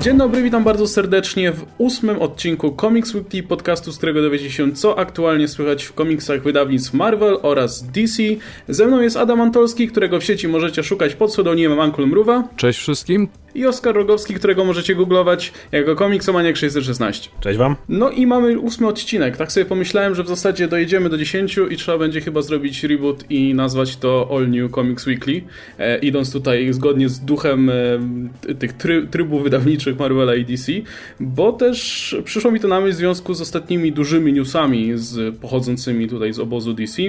Dzień dobry, witam bardzo serdecznie w ósmym odcinku Comics Weekly, podcastu, z którego dowiecie się, co aktualnie słychać w komiksach wydawnictw Marvel oraz DC. Ze mną jest Adam Antolski, którego w sieci możecie szukać pod pseudonimem Uncle Mruwa. Cześć wszystkim i Oskar Rogowski, którego możecie googlować jako komiksomaniak 616. Cześć wam. No i mamy ósmy odcinek. Tak sobie pomyślałem, że w zasadzie dojedziemy do 10 i trzeba będzie chyba zrobić reboot i nazwać to All New Comics Weekly, e, idąc tutaj zgodnie z duchem e, tych try, trybów wydawniczych Marvela i DC, bo też przyszło mi to na myśl w związku z ostatnimi dużymi newsami z, pochodzącymi tutaj z obozu DC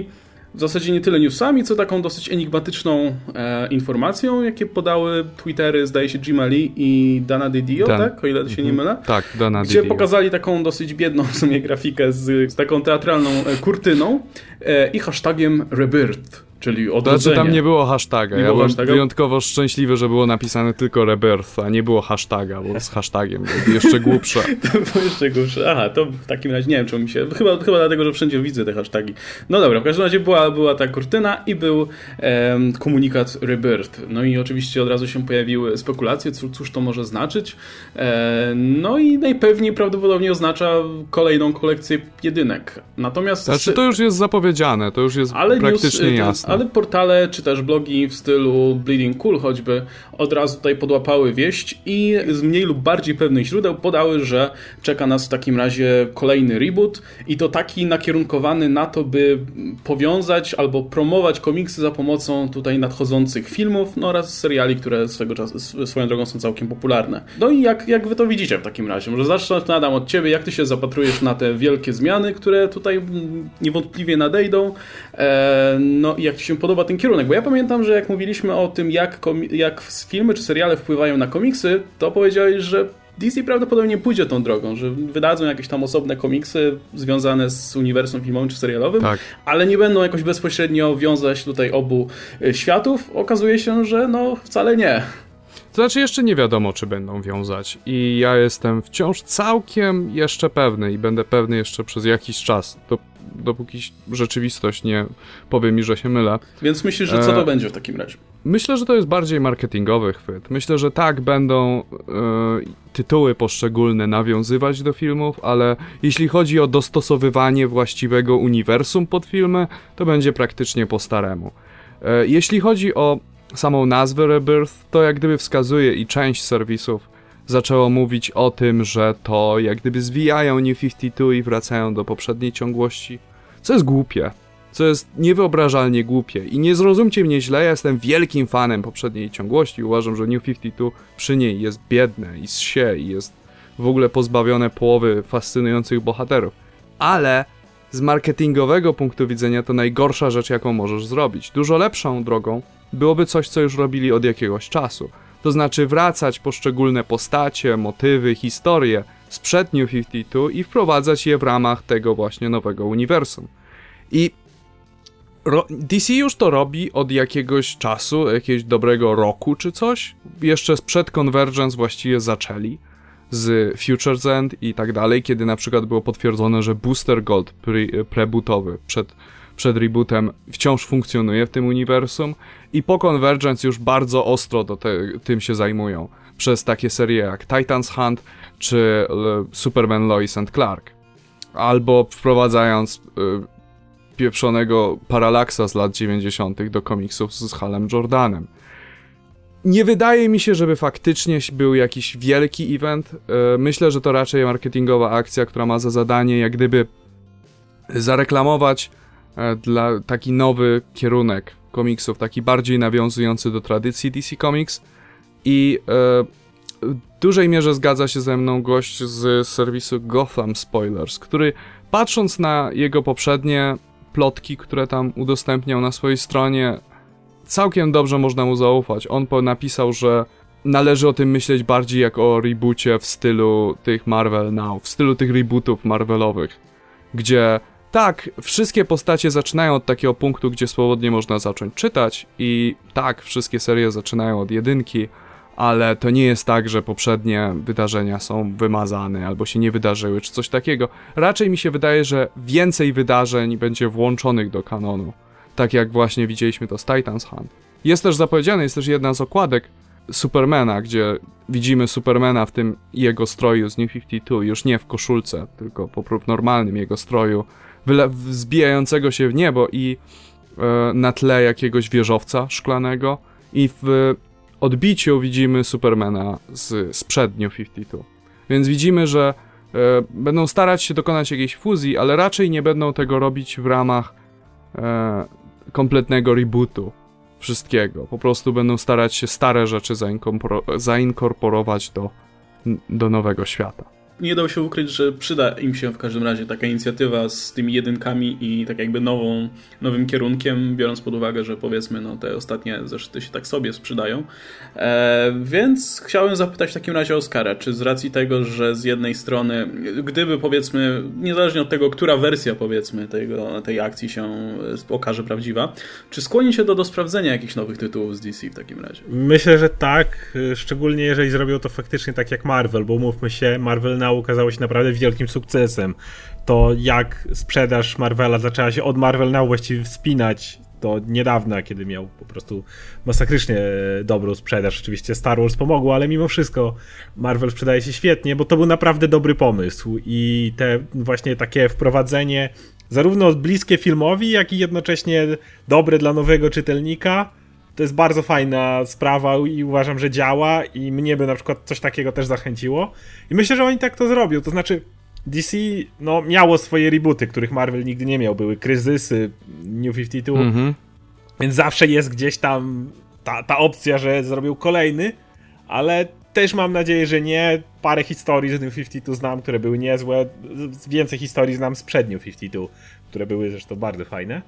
w zasadzie nie tyle newsami, co taką dosyć enigmatyczną e, informacją, jakie podały Twittery, zdaje się, Jima Lee i Dana Didio, Dan. tak? O ile się nie mhm. mylę. Tak, Dana Gdzie Didio. pokazali taką dosyć biedną w sumie grafikę z, z taką teatralną e, kurtyną e, i hashtagiem Rebirth czyli odrodzenie. Znaczy tam nie było hashtaga. Nie ja byłem hashtaga? wyjątkowo szczęśliwy, że było napisane tylko rebirth, a nie było hashtaga, bo z hashtagiem było jeszcze głupsze. to było jeszcze głupsze. Aha, to w takim razie nie wiem, czemu mi się... Chyba, chyba dlatego, że wszędzie widzę te hashtagi. No dobra, w każdym razie była, była ta kurtyna i był um, komunikat rebirth. No i oczywiście od razu się pojawiły spekulacje, cóż, cóż to może znaczyć. E, no i najpewniej prawdopodobnie oznacza kolejną kolekcję jedynek. Natomiast... Znaczy to już jest zapowiedziane, to już jest ale praktycznie news, jasne ale portale czy też blogi w stylu Bleeding Cool choćby od razu tutaj podłapały wieść i z mniej lub bardziej pewnych źródeł podały, że czeka nas w takim razie kolejny reboot i to taki nakierunkowany na to, by powiązać albo promować komiksy za pomocą tutaj nadchodzących filmów no oraz seriali, które swego czasu, swoją drogą są całkiem popularne. No i jak, jak wy to widzicie w takim razie? Może zacznę Adam od ciebie, jak ty się zapatrujesz na te wielkie zmiany, które tutaj niewątpliwie nadejdą, e, no i jak ci się podoba ten kierunek, bo ja pamiętam, że jak mówiliśmy o tym, jak, jak filmy czy seriale wpływają na komiksy, to powiedziałeś, że DC prawdopodobnie pójdzie tą drogą, że wydadzą jakieś tam osobne komiksy związane z uniwersum filmowym czy serialowym, tak. ale nie będą jakoś bezpośrednio wiązać tutaj obu e, światów. Okazuje się, że no wcale nie. To znaczy jeszcze nie wiadomo, czy będą wiązać i ja jestem wciąż całkiem jeszcze pewny i będę pewny jeszcze przez jakiś czas, do, dopóki rzeczywistość nie powie mi, że się mylę. Więc myślisz, że co to e... będzie w takim razie? Myślę, że to jest bardziej marketingowy chwyt. Myślę, że tak będą e, tytuły poszczególne nawiązywać do filmów, ale jeśli chodzi o dostosowywanie właściwego uniwersum pod filmy, to będzie praktycznie po staremu. E, jeśli chodzi o samą nazwę Rebirth, to jak gdyby wskazuje i część serwisów zaczęło mówić o tym, że to jak gdyby zwijają New 52 i wracają do poprzedniej ciągłości, co jest głupie co jest niewyobrażalnie głupie. I nie zrozumcie mnie źle, ja jestem wielkim fanem poprzedniej ciągłości. Uważam, że New 52 przy niej jest biedne i zsie i jest w ogóle pozbawione połowy fascynujących bohaterów. Ale z marketingowego punktu widzenia to najgorsza rzecz, jaką możesz zrobić. Dużo lepszą drogą byłoby coś, co już robili od jakiegoś czasu. To znaczy wracać poszczególne postacie, motywy, historie sprzed New 52 i wprowadzać je w ramach tego właśnie nowego uniwersum. I DC już to robi od jakiegoś czasu, jakiegoś dobrego roku czy coś. Jeszcze sprzed Convergence właściwie zaczęli z Future's End i tak dalej, kiedy na przykład było potwierdzone, że Booster Gold pre prebootowy przed, przed rebootem wciąż funkcjonuje w tym uniwersum i po Convergence już bardzo ostro do te, tym się zajmują przez takie serie jak Titans Hunt czy Superman Lois and Clark. Albo wprowadzając y, pieprzonego paralaksa z lat 90. do komiksów z Halem Jordanem. Nie wydaje mi się, żeby faktycznie był jakiś wielki event. E, myślę, że to raczej marketingowa akcja, która ma za zadanie jak gdyby zareklamować e, dla taki nowy kierunek komiksów, taki bardziej nawiązujący do tradycji DC Comics i e, w dużej mierze zgadza się ze mną gość z serwisu Gotham Spoilers, który patrząc na jego poprzednie plotki, które tam udostępniał na swojej stronie, całkiem dobrze można mu zaufać. On napisał, że należy o tym myśleć bardziej jak o reboocie w stylu tych Marvel Now, w stylu tych rebootów Marvelowych, gdzie tak, wszystkie postacie zaczynają od takiego punktu, gdzie swobodnie można zacząć czytać i tak, wszystkie serie zaczynają od jedynki, ale to nie jest tak, że poprzednie wydarzenia są wymazane albo się nie wydarzyły, czy coś takiego. Raczej mi się wydaje, że więcej wydarzeń będzie włączonych do kanonu. Tak jak właśnie widzieliśmy to z Titans Hunt. Jest też zapowiedziane, jest też jedna z okładek Supermana, gdzie widzimy Supermana w tym jego stroju z New 52, już nie w koszulce, tylko po prostu normalnym jego stroju, wzbijającego się w niebo i e, na tle jakiegoś wieżowca szklanego i w odbiciu widzimy Supermana z, z przed New 52. Więc widzimy, że e, będą starać się dokonać jakiejś fuzji, ale raczej nie będą tego robić w ramach e, kompletnego rebootu wszystkiego. Po prostu będą starać się stare rzeczy zainkorporować do, do nowego świata nie dał się ukryć, że przyda im się w każdym razie taka inicjatywa z tymi jedynkami i tak jakby nową, nowym kierunkiem, biorąc pod uwagę, że powiedzmy no, te ostatnie zeszyty się tak sobie sprzedają. E, więc chciałem zapytać w takim razie Oskara, czy z racji tego, że z jednej strony, gdyby powiedzmy, niezależnie od tego, która wersja powiedzmy tego, tej akcji się okaże prawdziwa, czy skłoni się do, do sprawdzenia jakichś nowych tytułów z DC w takim razie? Myślę, że tak, szczególnie jeżeli zrobią to faktycznie tak jak Marvel, bo mówmy się, Marvel na ukazało się naprawdę wielkim sukcesem. To jak sprzedaż Marvela zaczęła się od Marvel Now właściwie wspinać do niedawna, kiedy miał po prostu masakrycznie dobrą sprzedaż. Oczywiście Star Wars pomogło, ale mimo wszystko Marvel sprzedaje się świetnie, bo to był naprawdę dobry pomysł i te właśnie takie wprowadzenie zarówno bliskie filmowi, jak i jednocześnie dobre dla nowego czytelnika to jest bardzo fajna sprawa i uważam, że działa i mnie by na przykład coś takiego też zachęciło. I myślę, że oni tak to zrobią. To znaczy, DC no, miało swoje rebooty, których Marvel nigdy nie miał. Były kryzysy, New 52, mm-hmm. więc zawsze jest gdzieś tam ta, ta opcja, że zrobią kolejny, ale też mam nadzieję, że nie. Parę historii z New 52 znam, które były niezłe. Więcej historii znam z przed New 52, które były zresztą bardzo fajne.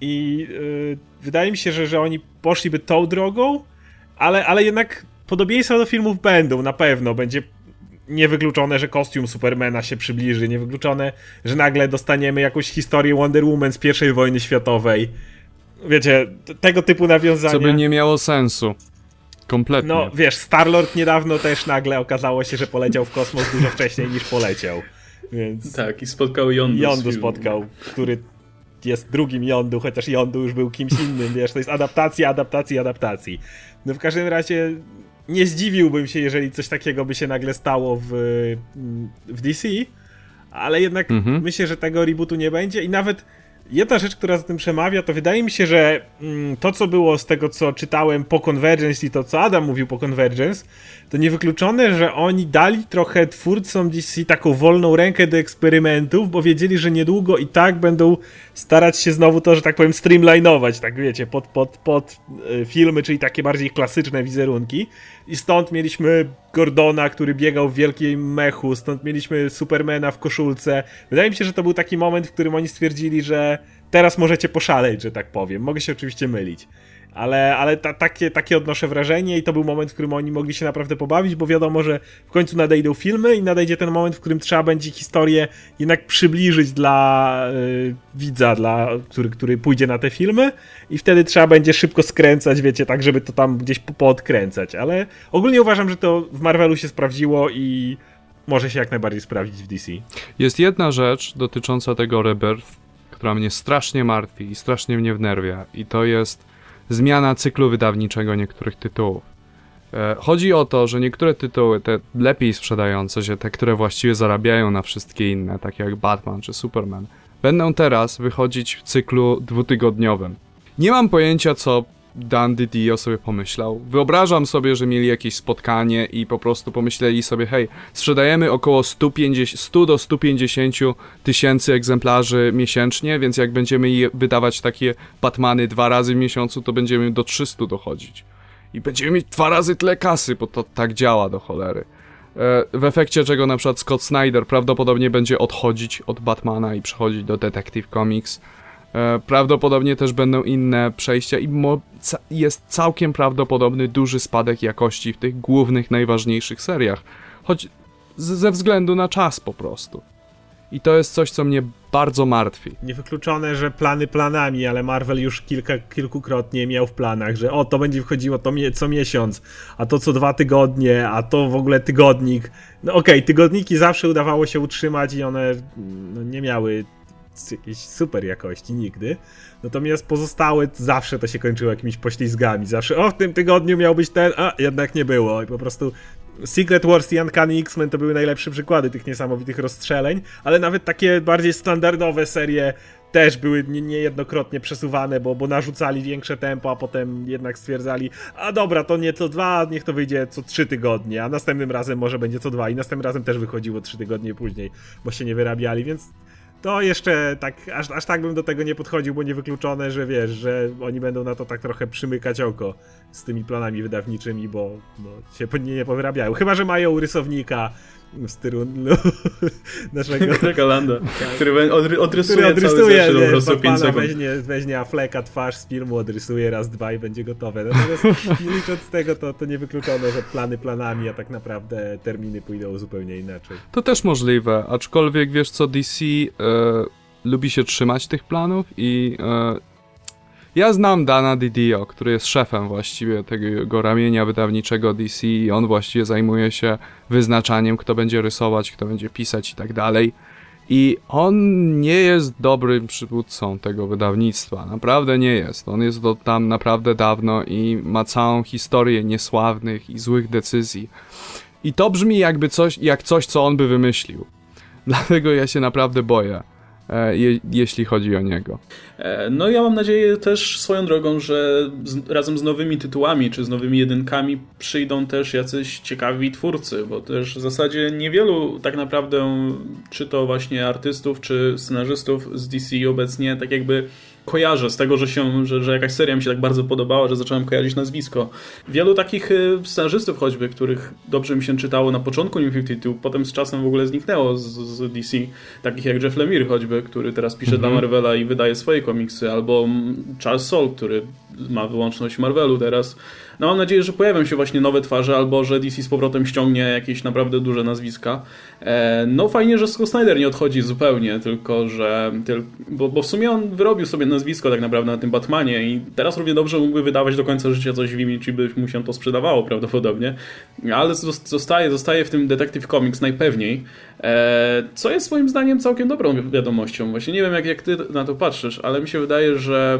I yy, wydaje mi się, że, że oni poszliby tą drogą, ale, ale jednak podobieństwa do filmów będą, na pewno. Będzie niewykluczone, że kostium Supermana się przybliży, niewykluczone, że nagle dostaniemy jakąś historię Wonder Woman z pierwszej wojny światowej. Wiecie, tego typu nawiązania. Co by nie miało sensu. Kompletnie. No, wiesz, Star-Lord niedawno też nagle okazało się, że poleciał w kosmos dużo wcześniej niż poleciał. Więc... Tak, i spotkał Yondu. Yondu spotkał, który jest drugim Yondu, chociaż Yondu już był kimś innym, wiesz, to jest adaptacja, adaptacji, adaptacji. No w każdym razie nie zdziwiłbym się, jeżeli coś takiego by się nagle stało w, w DC, ale jednak mhm. myślę, że tego rebootu nie będzie i nawet jedna rzecz, która za tym przemawia, to wydaje mi się, że mm, to, co było z tego, co czytałem po Convergence i to, co Adam mówił po Convergence, to niewykluczone, że oni dali trochę twórcom DC taką wolną rękę do eksperymentów, bo wiedzieli, że niedługo i tak będą starać się znowu to, że tak powiem, streamlinować, tak wiecie, pod, pod, pod e, filmy, czyli takie bardziej klasyczne wizerunki. I stąd mieliśmy Gordona, który biegał w wielkiej mechu, stąd mieliśmy Supermana w koszulce. Wydaje mi się, że to był taki moment, w którym oni stwierdzili, że teraz możecie poszaleć, że tak powiem. Mogę się oczywiście mylić ale, ale ta, takie, takie odnoszę wrażenie i to był moment, w którym oni mogli się naprawdę pobawić, bo wiadomo, że w końcu nadejdą filmy i nadejdzie ten moment, w którym trzeba będzie historię jednak przybliżyć dla y, widza, dla, który, który pójdzie na te filmy. I wtedy trzeba będzie szybko skręcać, wiecie, tak, żeby to tam gdzieś podkręcać, ale ogólnie uważam, że to w Marvelu się sprawdziło i może się jak najbardziej sprawdzić w DC. Jest jedna rzecz dotycząca tego Rebirth, która mnie strasznie martwi i strasznie mnie wnerwia. I to jest zmiana cyklu wydawniczego niektórych tytułów. E, chodzi o to, że niektóre tytuły, te lepiej sprzedające się, te, które właściwie zarabiają na wszystkie inne, takie jak Batman czy Superman, będą teraz wychodzić w cyklu dwutygodniowym. Nie mam pojęcia, co Dan Didio sobie pomyślał. Wyobrażam sobie, że mieli jakieś spotkanie i po prostu pomyśleli sobie, hej, sprzedajemy około 150, 100 do 150 tysięcy egzemplarzy miesięcznie, więc jak będziemy wydawać takie Batmany dwa razy w miesiącu, to będziemy do 300 dochodzić. I będziemy mieć dwa razy tyle kasy, bo to tak działa do cholery. E, w efekcie czego na przykład Scott Snyder prawdopodobnie będzie odchodzić od Batmana i przechodzić do Detective Comics prawdopodobnie też będą inne przejścia i jest całkiem prawdopodobny duży spadek jakości w tych głównych, najważniejszych seriach. Choć ze względu na czas po prostu. I to jest coś, co mnie bardzo martwi. Niewykluczone, że plany planami, ale Marvel już kilka, kilkukrotnie miał w planach, że o, to będzie wchodziło to mie co miesiąc, a to co dwa tygodnie, a to w ogóle tygodnik. No okej, okay, tygodniki zawsze udawało się utrzymać i one no, nie miały jakiejś super jakości nigdy. Natomiast pozostałe zawsze to się kończyło jakimiś poślizgami. Zawsze, o, w tym tygodniu miał być ten, a jednak nie było. I po prostu Secret Wars i Uncanny X-Men to były najlepsze przykłady tych niesamowitych rozstrzeleń, ale nawet takie bardziej standardowe serie też były niejednokrotnie przesuwane, bo, bo narzucali większe tempo, a potem jednak stwierdzali, a dobra, to nie co dwa, niech to wyjdzie co trzy tygodnie, a następnym razem może będzie co dwa i następnym razem też wychodziło trzy tygodnie później, bo się nie wyrabiali, więc to jeszcze tak, aż, aż tak bym do tego nie podchodził, bo niewykluczone, że wiesz, że oni będą na to tak trochę przymykać oko z tymi planami wydawniczymi, bo, się nie, nie powyrabiają. Chyba, że mają rysownika, w stylu no, naszego... Grega Landa, tak. który odry odrysuje, który odrysuje cały po prostu 5 sekund. Weźmie, weźmie Afflecka twarz z filmu, odrysuje raz, dwa i będzie gotowe. Natomiast nie licząc z tego, to, to niewykluczone, że plany planami, a tak naprawdę terminy pójdą zupełnie inaczej. To też możliwe, aczkolwiek wiesz co, DC e, lubi się trzymać tych planów i e, ja znam Dana Didio, który jest szefem właściwie tego ramienia wydawniczego DC i on właściwie zajmuje się wyznaczaniem, kto będzie rysować, kto będzie pisać i tak dalej. I on nie jest dobrym przywódcą tego wydawnictwa. Naprawdę nie jest. On jest tam naprawdę dawno i ma całą historię niesławnych i złych decyzji. I to brzmi jakby coś, jak coś, co on by wymyślił. Dlatego ja się naprawdę boję. E, je, jeśli chodzi o niego. E, no ja mam nadzieję też swoją drogą, że z, razem z nowymi tytułami czy z nowymi jedynkami przyjdą też jacyś ciekawi twórcy, bo też w zasadzie niewielu tak naprawdę, czy to właśnie artystów, czy scenarzystów z DC obecnie tak jakby kojarzę z tego, że, się, że, że jakaś seria mi się tak bardzo podobała, że zacząłem kojarzyć nazwisko. Wielu takich y, scenarzystów choćby, których dobrze mi się czytało na początku New 52, potem z czasem w ogóle zniknęło z, z DC, takich jak Jeff Lemire choćby, który teraz pisze mm dla Marvela i wydaje swoje komiksy, albo Charles Soule, który ma wyłączność Marvelu teraz. No mam nadzieję, że pojawią się właśnie nowe twarze, albo że DC z powrotem ściągnie jakieś naprawdę duże nazwiska. E, no fajnie, że Scott Snyder nie odchodzi zupełnie, tylko że... Bo, bo w sumie on wyrobił sobie nazwisko tak naprawdę na tym Batmanie i teraz równie dobrze mógłby wydawać do końca życia coś w imię, czy by mu się to sprzedawało prawdopodobnie. Ale zostaje, zostaje w tym Detective Comics najpewniej, co jest moim zdaniem całkiem dobrą wiadomością. Właśnie nie wiem, jak, jak ty na to patrzysz, ale mi się wydaje, że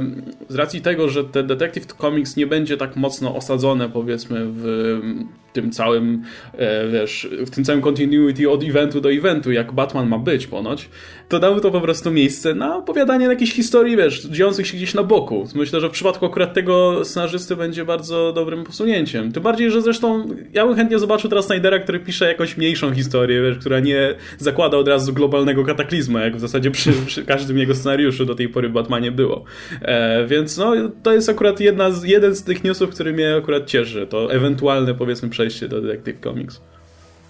z racji tego, że ten Detective Comics nie będzie tak mocno osadzone powiedzmy w tym całym, e, wiesz, w tym całym continuity od eventu do eventu, jak Batman ma być ponoć, to dało to po prostu miejsce na opowiadanie jakiejś historii, wiesz, dziejących się gdzieś na boku. Myślę, że w przypadku akurat tego scenarzysty będzie bardzo dobrym posunięciem. Tym bardziej, że zresztą ja bym chętnie zobaczył teraz Snydera, który pisze jakąś mniejszą historię, wiesz, która nie zakłada od razu globalnego kataklizmu, jak w zasadzie przy, przy każdym jego scenariuszu do tej pory w Batmanie było. E, więc no, to jest akurat jedna z, jeden z tych newsów, który mnie akurat cieszy. To ewentualne, powiedzmy, przejście do Detective Comics.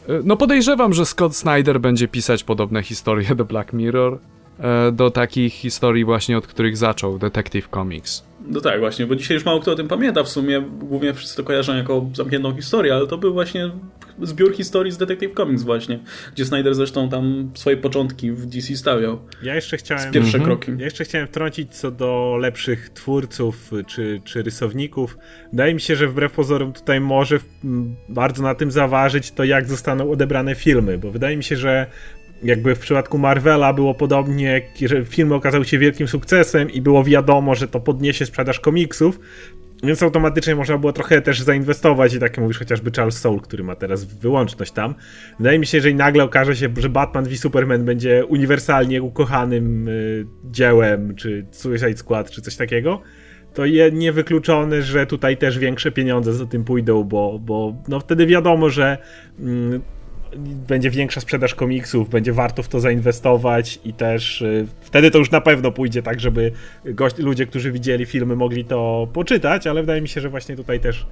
E, no podejrzewam, że Scott Snyder będzie pisać podobne historie do Black Mirror, e, do takich historii właśnie, od których zaczął Detective Comics. No tak, właśnie, bo dzisiaj już mało kto o tym pamięta w sumie. Głównie wszyscy to kojarzą jako zamkniętą historię, ale to był właśnie zbiór historii z Detective Comics właśnie, gdzie Snyder zresztą tam swoje początki w DC stawiał. Ja jeszcze chciałem... Pierwsze mhm. kroki. Ja jeszcze chciałem wtrącić co do lepszych twórców czy, czy rysowników. Wydaje mi się, że wbrew pozorom tutaj może bardzo na tym zaważyć to, jak zostaną odebrane filmy, bo wydaje mi się, że jakby w przypadku Marvela było podobnie, że filmy okazały się wielkim sukcesem i było wiadomo, że to podniesie sprzedaż komiksów, więc automatycznie można było trochę też zainwestować i tak mówisz chociażby Charles Soule, który ma teraz wyłączność tam. Wydaje mi się, że nagle okaże się, że Batman v Superman będzie uniwersalnie ukochanym y, dziełem, czy Suicide Squad, czy coś takiego, to je niewykluczone, że tutaj też większe pieniądze za tym pójdą, bo, bo no wtedy wiadomo, że mm, będzie większa sprzedaż komiksów, będzie warto w to zainwestować i też y, wtedy to już na pewno pójdzie tak, żeby gość, ludzie, którzy widzieli filmy, mogli to poczytać, ale wydaje mi się, że właśnie tutaj też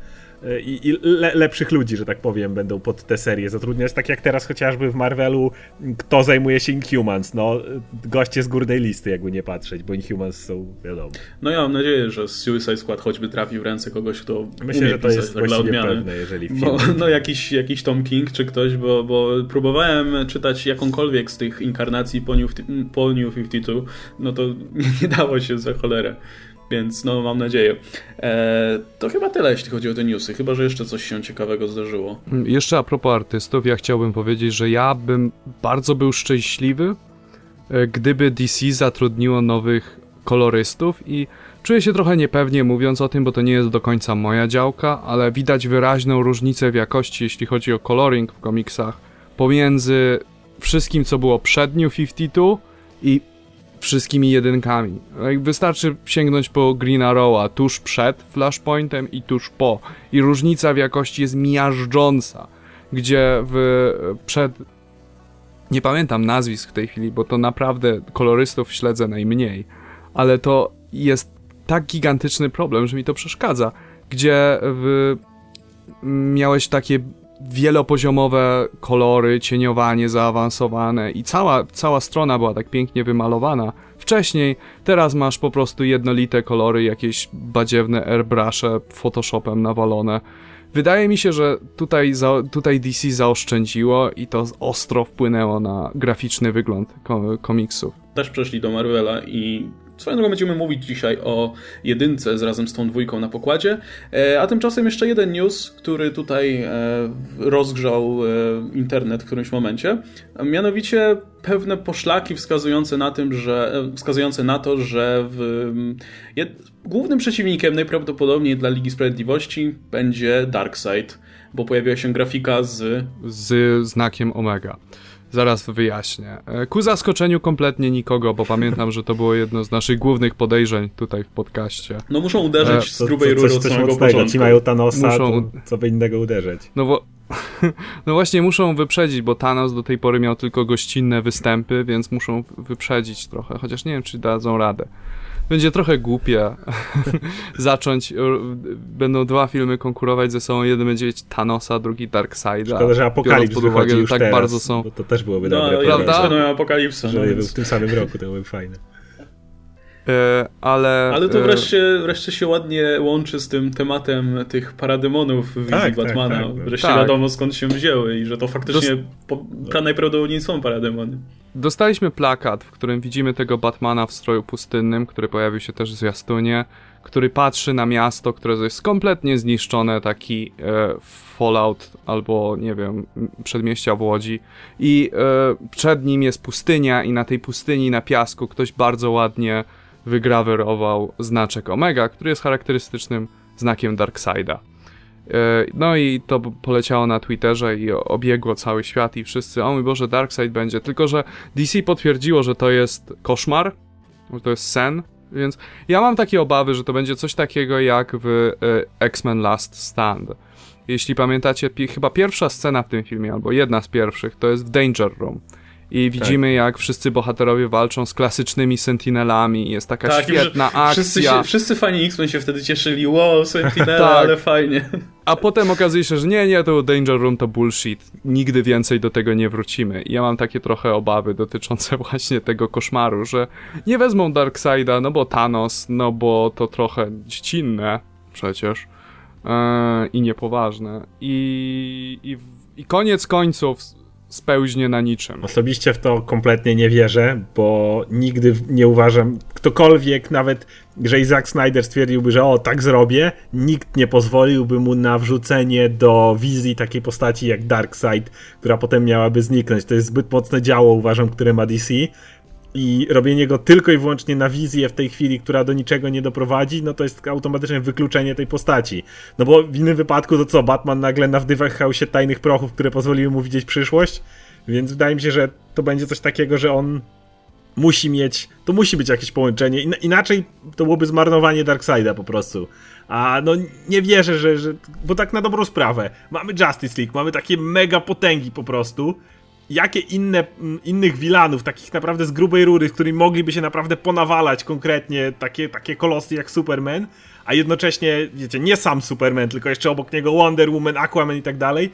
i, i le, lepszych ludzi, że tak powiem, będą pod tę serię zatrudniać. Tak jak teraz chociażby w Marvelu, kto zajmuje się Inhumans? No, goście z górnej listy, jakby nie patrzeć, bo Inhumans są, wiadomo. No ja mam nadzieję, że Suicide Squad choćby trafi w ręce kogoś, kto Myślę, że to jest tak właściwie pewne, jeżeli film... Bo, no jakiś, jakiś Tom King czy ktoś, bo, bo próbowałem czytać jakąkolwiek z tych inkarnacji po New, po New 52, no to nie dało się za cholerę. Więc no, mam nadzieję. E, to chyba tyle, jeśli chodzi o te newsy. Chyba, że jeszcze coś się ciekawego zdarzyło. Jeszcze a propos artystów, ja chciałbym powiedzieć, że ja bym bardzo był szczęśliwy, e, gdyby DC zatrudniło nowych kolorystów i czuję się trochę niepewnie mówiąc o tym, bo to nie jest do końca moja działka, ale widać wyraźną różnicę w jakości, jeśli chodzi o coloring w komiksach, pomiędzy wszystkim, co było przed New 52 i wszystkimi jedynkami. Wystarczy sięgnąć po Green Arrow'a tuż przed Flashpointem i tuż po. I różnica w jakości jest miażdżąca, gdzie w, przed... Nie pamiętam nazwisk w tej chwili, bo to naprawdę kolorystów śledzę najmniej, ale to jest tak gigantyczny problem, że mi to przeszkadza, gdzie w... miałeś takie wielopoziomowe kolory, cieniowanie zaawansowane i cała, cała strona była tak pięknie wymalowana. Wcześniej, teraz masz po prostu jednolite kolory, jakieś badziewne airbrushe Photoshopem nawalone. Wydaje mi się, że tutaj, za, tutaj DC zaoszczędziło i to ostro wpłynęło na graficzny wygląd komiksów. Też przeszli do Marvela i Swoją drogą będziemy mówić dzisiaj o jedynce z razem z tą dwójką na pokładzie, e, a tymczasem jeszcze jeden news, który tutaj e, rozgrzał e, internet w którymś momencie, mianowicie pewne poszlaki wskazujące na tym, że wskazujące na to, że w, głównym przeciwnikiem najprawdopodobniej dla Ligi Sprawiedliwości będzie Darkseid, bo pojawiła się grafika z z znakiem Omega. Zaraz wyjaśnię. E, ku zaskoczeniu kompletnie nikogo, bo pamiętam, że to było jedno z naszych głównych podejrzeń tutaj w podcaście. No muszą uderzyć e, z grubej rury od samego mocnego. początku. Ci mają Thanosa, muszą... co by innego uderzyć. No bo... No właśnie muszą wyprzedzić, bo Thanos do tej pory miał tylko gościnne występy, więc muszą wyprzedzić trochę, chociaż nie wiem, czy dadzą radę będzie trochę głupie zacząć, będą dwa filmy konkurować ze sobą, jeden będzie mieć Thanosa, drugi Darkseida. Szkoda, że Apokalips pod uwagę, już tak teraz, bardzo są... to też byłoby no, dobre. Prawda? No, Apokalipsa. Żeby no, był w tym samym roku, to byłoby fajne. E, ale... Ale to e, wreszcie, wreszcie się ładnie łączy z tym tematem tych parademonów w wizji tak, tak Batmana. Tak, tak, wreszcie tak. wiadomo skąd się wzięły i że to faktycznie Dos... po, najprawdopodobniej są parademony. Dostaliśmy plakat, w którym widzimy tego Batmana w stroju pustynnym, który pojawił się też w zwiastunie, który patrzy na miasto, które jest kompletnie zniszczone, taki e, Fallout albo, nie wiem, przedmieścia w Łodzi i e, przed nim jest pustynia i na tej pustyni, na piasku ktoś bardzo ładnie wygrawerował znaczek Omega, który jest charakterystycznym znakiem Darkseida. E, no i to poleciało na Twitterze i obiegło cały świat i wszyscy, o mój Boże, Darkseid będzie. Tylko, że DC potwierdziło, że to jest koszmar, że to jest sen, więc ja mam takie obawy, że to będzie coś takiego jak w e, X-Men Last Stand. Jeśli pamiętacie, chyba pierwsza scena w tym filmie, albo jedna z pierwszych, to jest w Danger Room i widzimy, tak. jak wszyscy bohaterowie walczą z klasycznymi sentinelami. Jest taka tak, świetna akcja. Wszyscy, się, wszyscy fani X-Men się wtedy cieszyli, wow, sentinela, tak. ale fajnie. A potem okazuje się, że nie, nie, to Danger Room to bullshit. Nigdy więcej do tego nie wrócimy. I ja mam takie trochę obawy dotyczące właśnie tego koszmaru, że nie wezmą Darkseida, no bo Thanos, no bo to trochę dziecinne przecież. Yy, I niepoważne. I, i, I koniec końców spełźnie na niczym. Osobiście w to kompletnie nie wierzę, bo nigdy nie uważam, ktokolwiek, nawet jeżeli Zack Snyder stwierdziłby, że o, tak zrobię, nikt nie pozwoliłby mu na wrzucenie do wizji takiej postaci jak Darkseid, która potem miałaby zniknąć. To jest zbyt mocne działo, uważam, które ma DC i robienie go tylko i wyłącznie na wizję w tej chwili, która do niczego nie doprowadzi, no to jest automatyczne wykluczenie tej postaci. No bo w innym wypadku to co, Batman nagle nawdychał się tajnych prochów, które pozwoliły mu widzieć przyszłość? Więc wydaje mi się, że to będzie coś takiego, że on musi mieć, to musi być jakieś połączenie, inaczej to byłoby zmarnowanie Darkseida po prostu. A no nie wierzę, że, że, bo tak na dobrą sprawę, mamy Justice League, mamy takie mega potęgi po prostu, jakie inne, innych wilanów, takich naprawdę z grubej rury, z którymi mogliby się naprawdę ponawalać konkretnie takie, takie kolosy jak Superman, a jednocześnie, wiecie, nie sam Superman, tylko jeszcze obok niego Wonder Woman, Aquaman i tak dalej,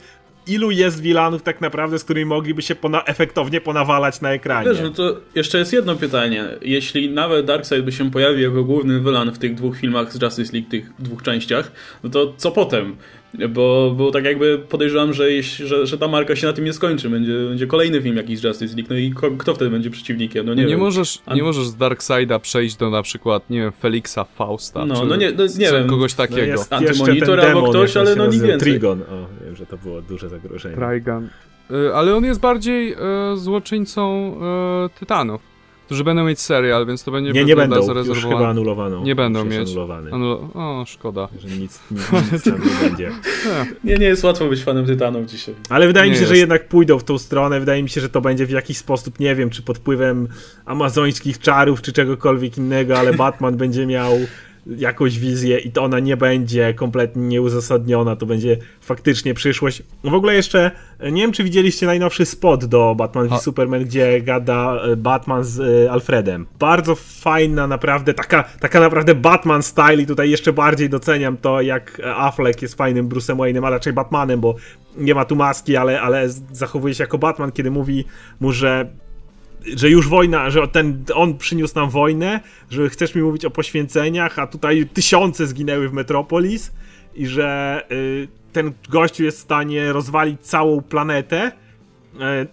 ilu jest wilanów tak naprawdę, z którymi mogliby się pona efektownie ponawalać na ekranie. Wiesz, no to jeszcze jest jedno pytanie. Jeśli nawet Darkseid by się pojawił jako główny wylan w tych dwóch filmach z Justice League, tych dwóch częściach, no to co potem? Bo, bo tak jakby podejrzewam, że, że, że ta marka się na tym nie skończy. Będzie, będzie kolejny film jakiś z Justice League. No i ko, kto wtedy będzie przeciwnikiem? No nie, nie możesz, nie możesz z Darkseida przejść do na przykład, nie wiem, Felixa Fausta. No, no nie, no, nie wiem. Kogoś takiego. No jest Antymonitor albo ktoś, ale no nic więcej. Trigon. O, wiem, że to było duże zagrożenie. Trigon. Y, ale on jest bardziej y, złoczyńcą y, Tytanów. Którzy będą mieć serial, więc to będzie Nie, nie będą, już chyba anulowano. Nie będą mieć. Anulo... O, szkoda. Że nic, nic, nic tam nie będzie. Nie, nie jest łatwo być fanem Tytanów dzisiaj. Ale wydaje nie mi się, jest. że jednak pójdą w tą stronę. Wydaje mi się, że to będzie w jakiś sposób, nie wiem, czy pod wpływem amazońskich czarów, czy czegokolwiek innego, ale Batman będzie miał jakąś wizję i to ona nie będzie kompletnie nieuzasadniona, to będzie faktycznie przyszłość. W ogóle jeszcze, nie wiem czy widzieliście najnowszy spot do Batman v Superman, gdzie gada e, Batman z e, Alfredem. Bardzo fajna naprawdę, taka, taka naprawdę Batman style i tutaj jeszcze bardziej doceniam to, jak Affleck jest fajnym Bruce'em Wayne'em, a raczej Batmanem, bo nie ma tu maski, ale, ale zachowuje się jako Batman, kiedy mówi mu, że że już wojna, że ten, on przyniósł nam wojnę, że chcesz mi mówić o poświęceniach, a tutaj tysiące zginęły w Metropolis i że y, ten gościu jest w stanie rozwalić całą planetę,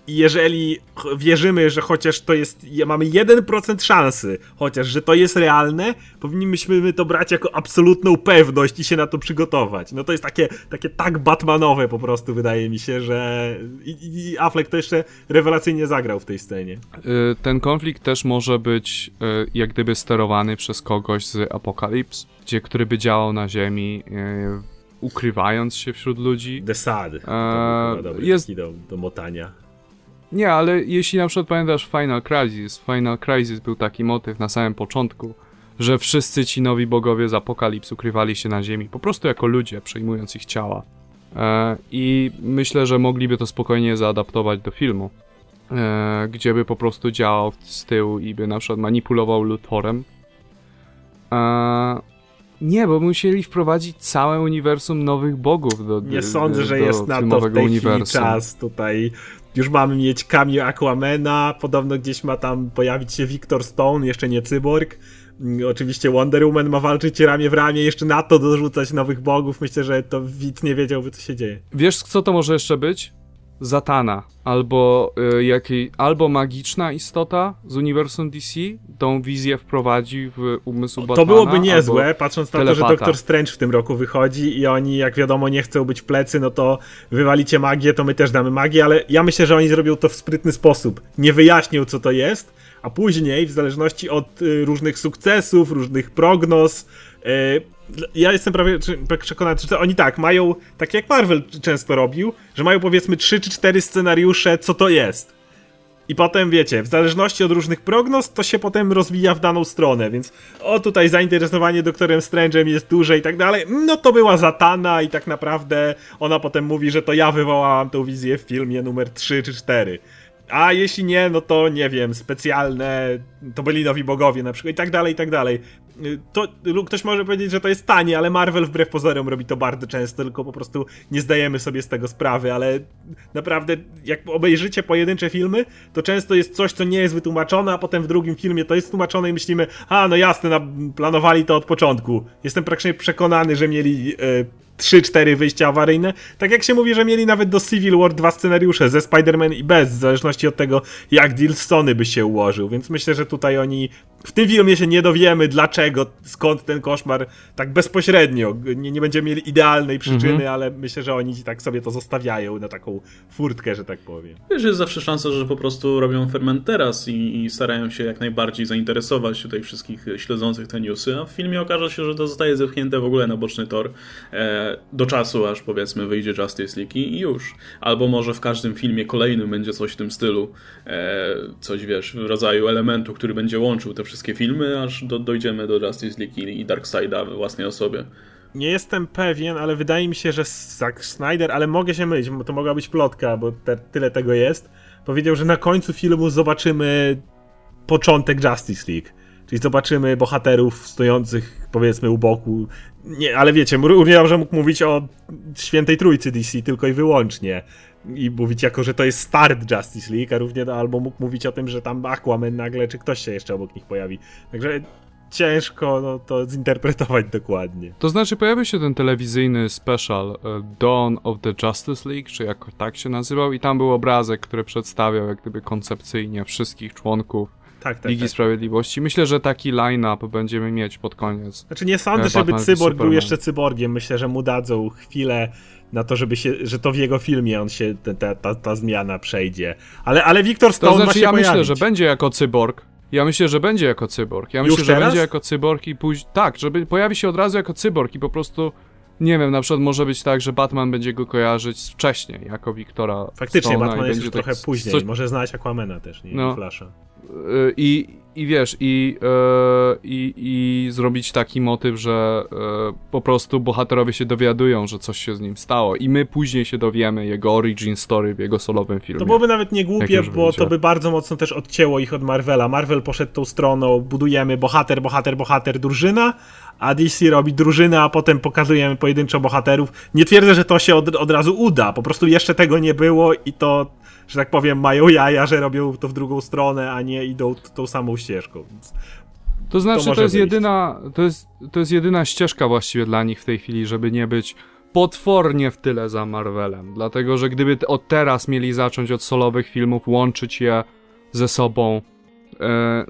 jeżeli wierzymy, że chociaż to jest, mamy 1% szansy, chociaż, że to jest realne, powinniśmy to brać jako absolutną pewność i się na to przygotować. No to jest takie, takie tak Batmanowe po prostu, wydaje mi się, że i, i Affleck to jeszcze rewelacyjnie zagrał w tej scenie. E, ten konflikt też może być e, jak gdyby sterowany przez kogoś z Apokalips, gdzie, który by działał na Ziemi ukrywając się wśród ludzi. The Sad. To dobry jest... do, do motania. Nie, ale jeśli na przykład pamiętasz Final Crisis, Final Crisis był taki motyw na samym początku, że wszyscy ci nowi bogowie z Apokalips ukrywali się na ziemi, po prostu jako ludzie, przejmując ich ciała. E, I myślę, że mogliby to spokojnie zaadaptować do filmu, e, gdzie by po prostu działał z tyłu i by na przykład manipulował Luthorem. E, nie, bo musieli wprowadzić całe uniwersum nowych bogów do Nie sądzę, że jest na to w tej uniwersum. chwili czas tutaj. Już mamy mieć cameo Aquamana, podobno gdzieś ma tam pojawić się Victor Stone, jeszcze nie Cyborg. Mm, oczywiście Wonder Woman ma walczyć ramię w ramię, jeszcze na to dorzucać nowych bogów. Myślę, że to widz nie wiedziałby, co się dzieje. Wiesz, co to może jeszcze być? Zatana, albo, y, jakiej, albo magiczna istota z uniwersum DC tą wizję wprowadzi w umysł Batmana. To byłoby niezłe, patrząc na telepata. to, że Doctor Strange w tym roku wychodzi i oni, jak wiadomo, nie chcą być plecy, no to wywalicie magię, to my też damy magię, ale ja myślę, że oni zrobią to w sprytny sposób. Nie wyjaśnią, co to jest, a później, w zależności od y, różnych sukcesów, różnych prognoz, y, ja jestem prawie przekonany, że oni tak, mają, tak jak Marvel często robił, że mają powiedzmy 3 czy 4 scenariusze, co to jest. I potem wiecie, w zależności od różnych prognoz, to się potem rozwija w daną stronę, więc o tutaj zainteresowanie doktorem Strange'em jest duże i tak dalej. No to była Zatana i tak naprawdę ona potem mówi, że to ja wywołałam tą wizję w filmie numer 3 czy 4. A jeśli nie, no to nie wiem, specjalne, to byli nowi bogowie na przykład i tak dalej, i tak dalej. To, ktoś może powiedzieć, że to jest tanie, ale Marvel wbrew pozorom robi to bardzo często, tylko po prostu nie zdajemy sobie z tego sprawy, ale naprawdę jak obejrzycie pojedyncze filmy, to często jest coś, co nie jest wytłumaczone, a potem w drugim filmie to jest tłumaczone i myślimy, a no jasne, planowali to od początku. Jestem praktycznie przekonany, że mieli... Yy, 3-4 wyjścia awaryjne. Tak jak się mówi, że mieli nawet do Civil War dwa scenariusze, ze Spider-Man i bez, w zależności od tego, jak deal Sony by się ułożył. Więc myślę, że tutaj oni w tym filmie się nie dowiemy, dlaczego, skąd ten koszmar tak bezpośrednio. Nie, nie będziemy mieli idealnej przyczyny, mhm. ale myślę, że oni tak sobie to zostawiają na taką furtkę, że tak powiem. Wiesz, jest zawsze szansa, że po prostu robią ferment teraz i, i starają się jak najbardziej zainteresować tutaj wszystkich śledzących te newsy, a w filmie okaże się, że to zostaje zepchnięte w ogóle na boczny tor e, do czasu, aż powiedzmy wyjdzie Justice League i, już. Albo może w każdym filmie kolejnym będzie coś w tym stylu, e, coś wiesz, w rodzaju elementu, który będzie łączył te wszystkie filmy, aż do, dojdziemy do Justice League i Darkseida we własnej osobie. Nie jestem pewien, ale wydaje mi się, że Zack Snyder, ale mogę się mylić, bo to mogła być plotka, bo te, tyle tego jest. Powiedział, że na końcu filmu zobaczymy początek Justice League. Czyli zobaczymy bohaterów stojących powiedzmy u boku. Nie, ale wiecie, równie dobrze mógł mówić o świętej trójcy DC tylko i wyłącznie i mówić jako, że to jest start Justice League, a równie albo mógł mówić o tym, że tam Aquaman nagle, czy ktoś się jeszcze obok nich pojawi. Także ciężko no, to zinterpretować dokładnie. To znaczy pojawił się ten telewizyjny special uh, Dawn of the Justice League, czy jak tak się nazywał i tam był obrazek, który przedstawiał jak gdyby koncepcyjnie wszystkich członków tak, tak, Ligi tak. Sprawiedliwości. Myślę, że taki line-up będziemy mieć pod koniec. Znaczy nie sądzę, e, żeby Cyborg był jeszcze cyborgiem. Myślę, że mu dadzą chwilę na to, żeby się, że to w jego filmie on się, ta, ta, ta zmiana przejdzie. Ale, ale Wiktor Stone to znaczy, ma się ja pojawić. myślę, że będzie jako cyborg, Ja myślę, że będzie jako cyborg. Ja Już myślę, że teraz? będzie jako cyborg i później. Tak, żeby pojawi się od razu jako cyborg i po prostu. Nie wiem, na przykład może być tak, że Batman będzie go kojarzyć wcześniej, jako Wiktora. Faktycznie, Stone'a Batman jest już tak trochę później. coś- Może znać Aquamana też, nie? No. Flasha. Y, I, i wiesz, i, e, i, i zrobić taki motyw, że e, po prostu bohaterowie się dowiadują, że coś się z nim stało, i my później się dowiemy jego origin story w jego solowym filmie. To byłoby nawet nie głupie, bo to by bardzo mocno też odcięło ich od Marvela. Marvel poszedł tą stroną, budujemy bohater, bohater, bohater, drużyna, a DC robi drużynę, a potem pokazujemy pojedynczo bohaterów. Nie twierdzę, że to się od, od razu uda, po prostu jeszcze tego nie było i to, że tak powiem, mają jaja, że robią to w drugą stronę, a nie idą tą samą ścieżką. Więc To znaczy, To to, jest wyjść. jedyna, to jest, to jest jedyna ścieżka właściwie dla nich w tej chwili, żeby nie być potwornie w tyle za Marvelem. Dlatego, że gdyby od teraz mieli zacząć od solowych filmów, łączyć je ze sobą,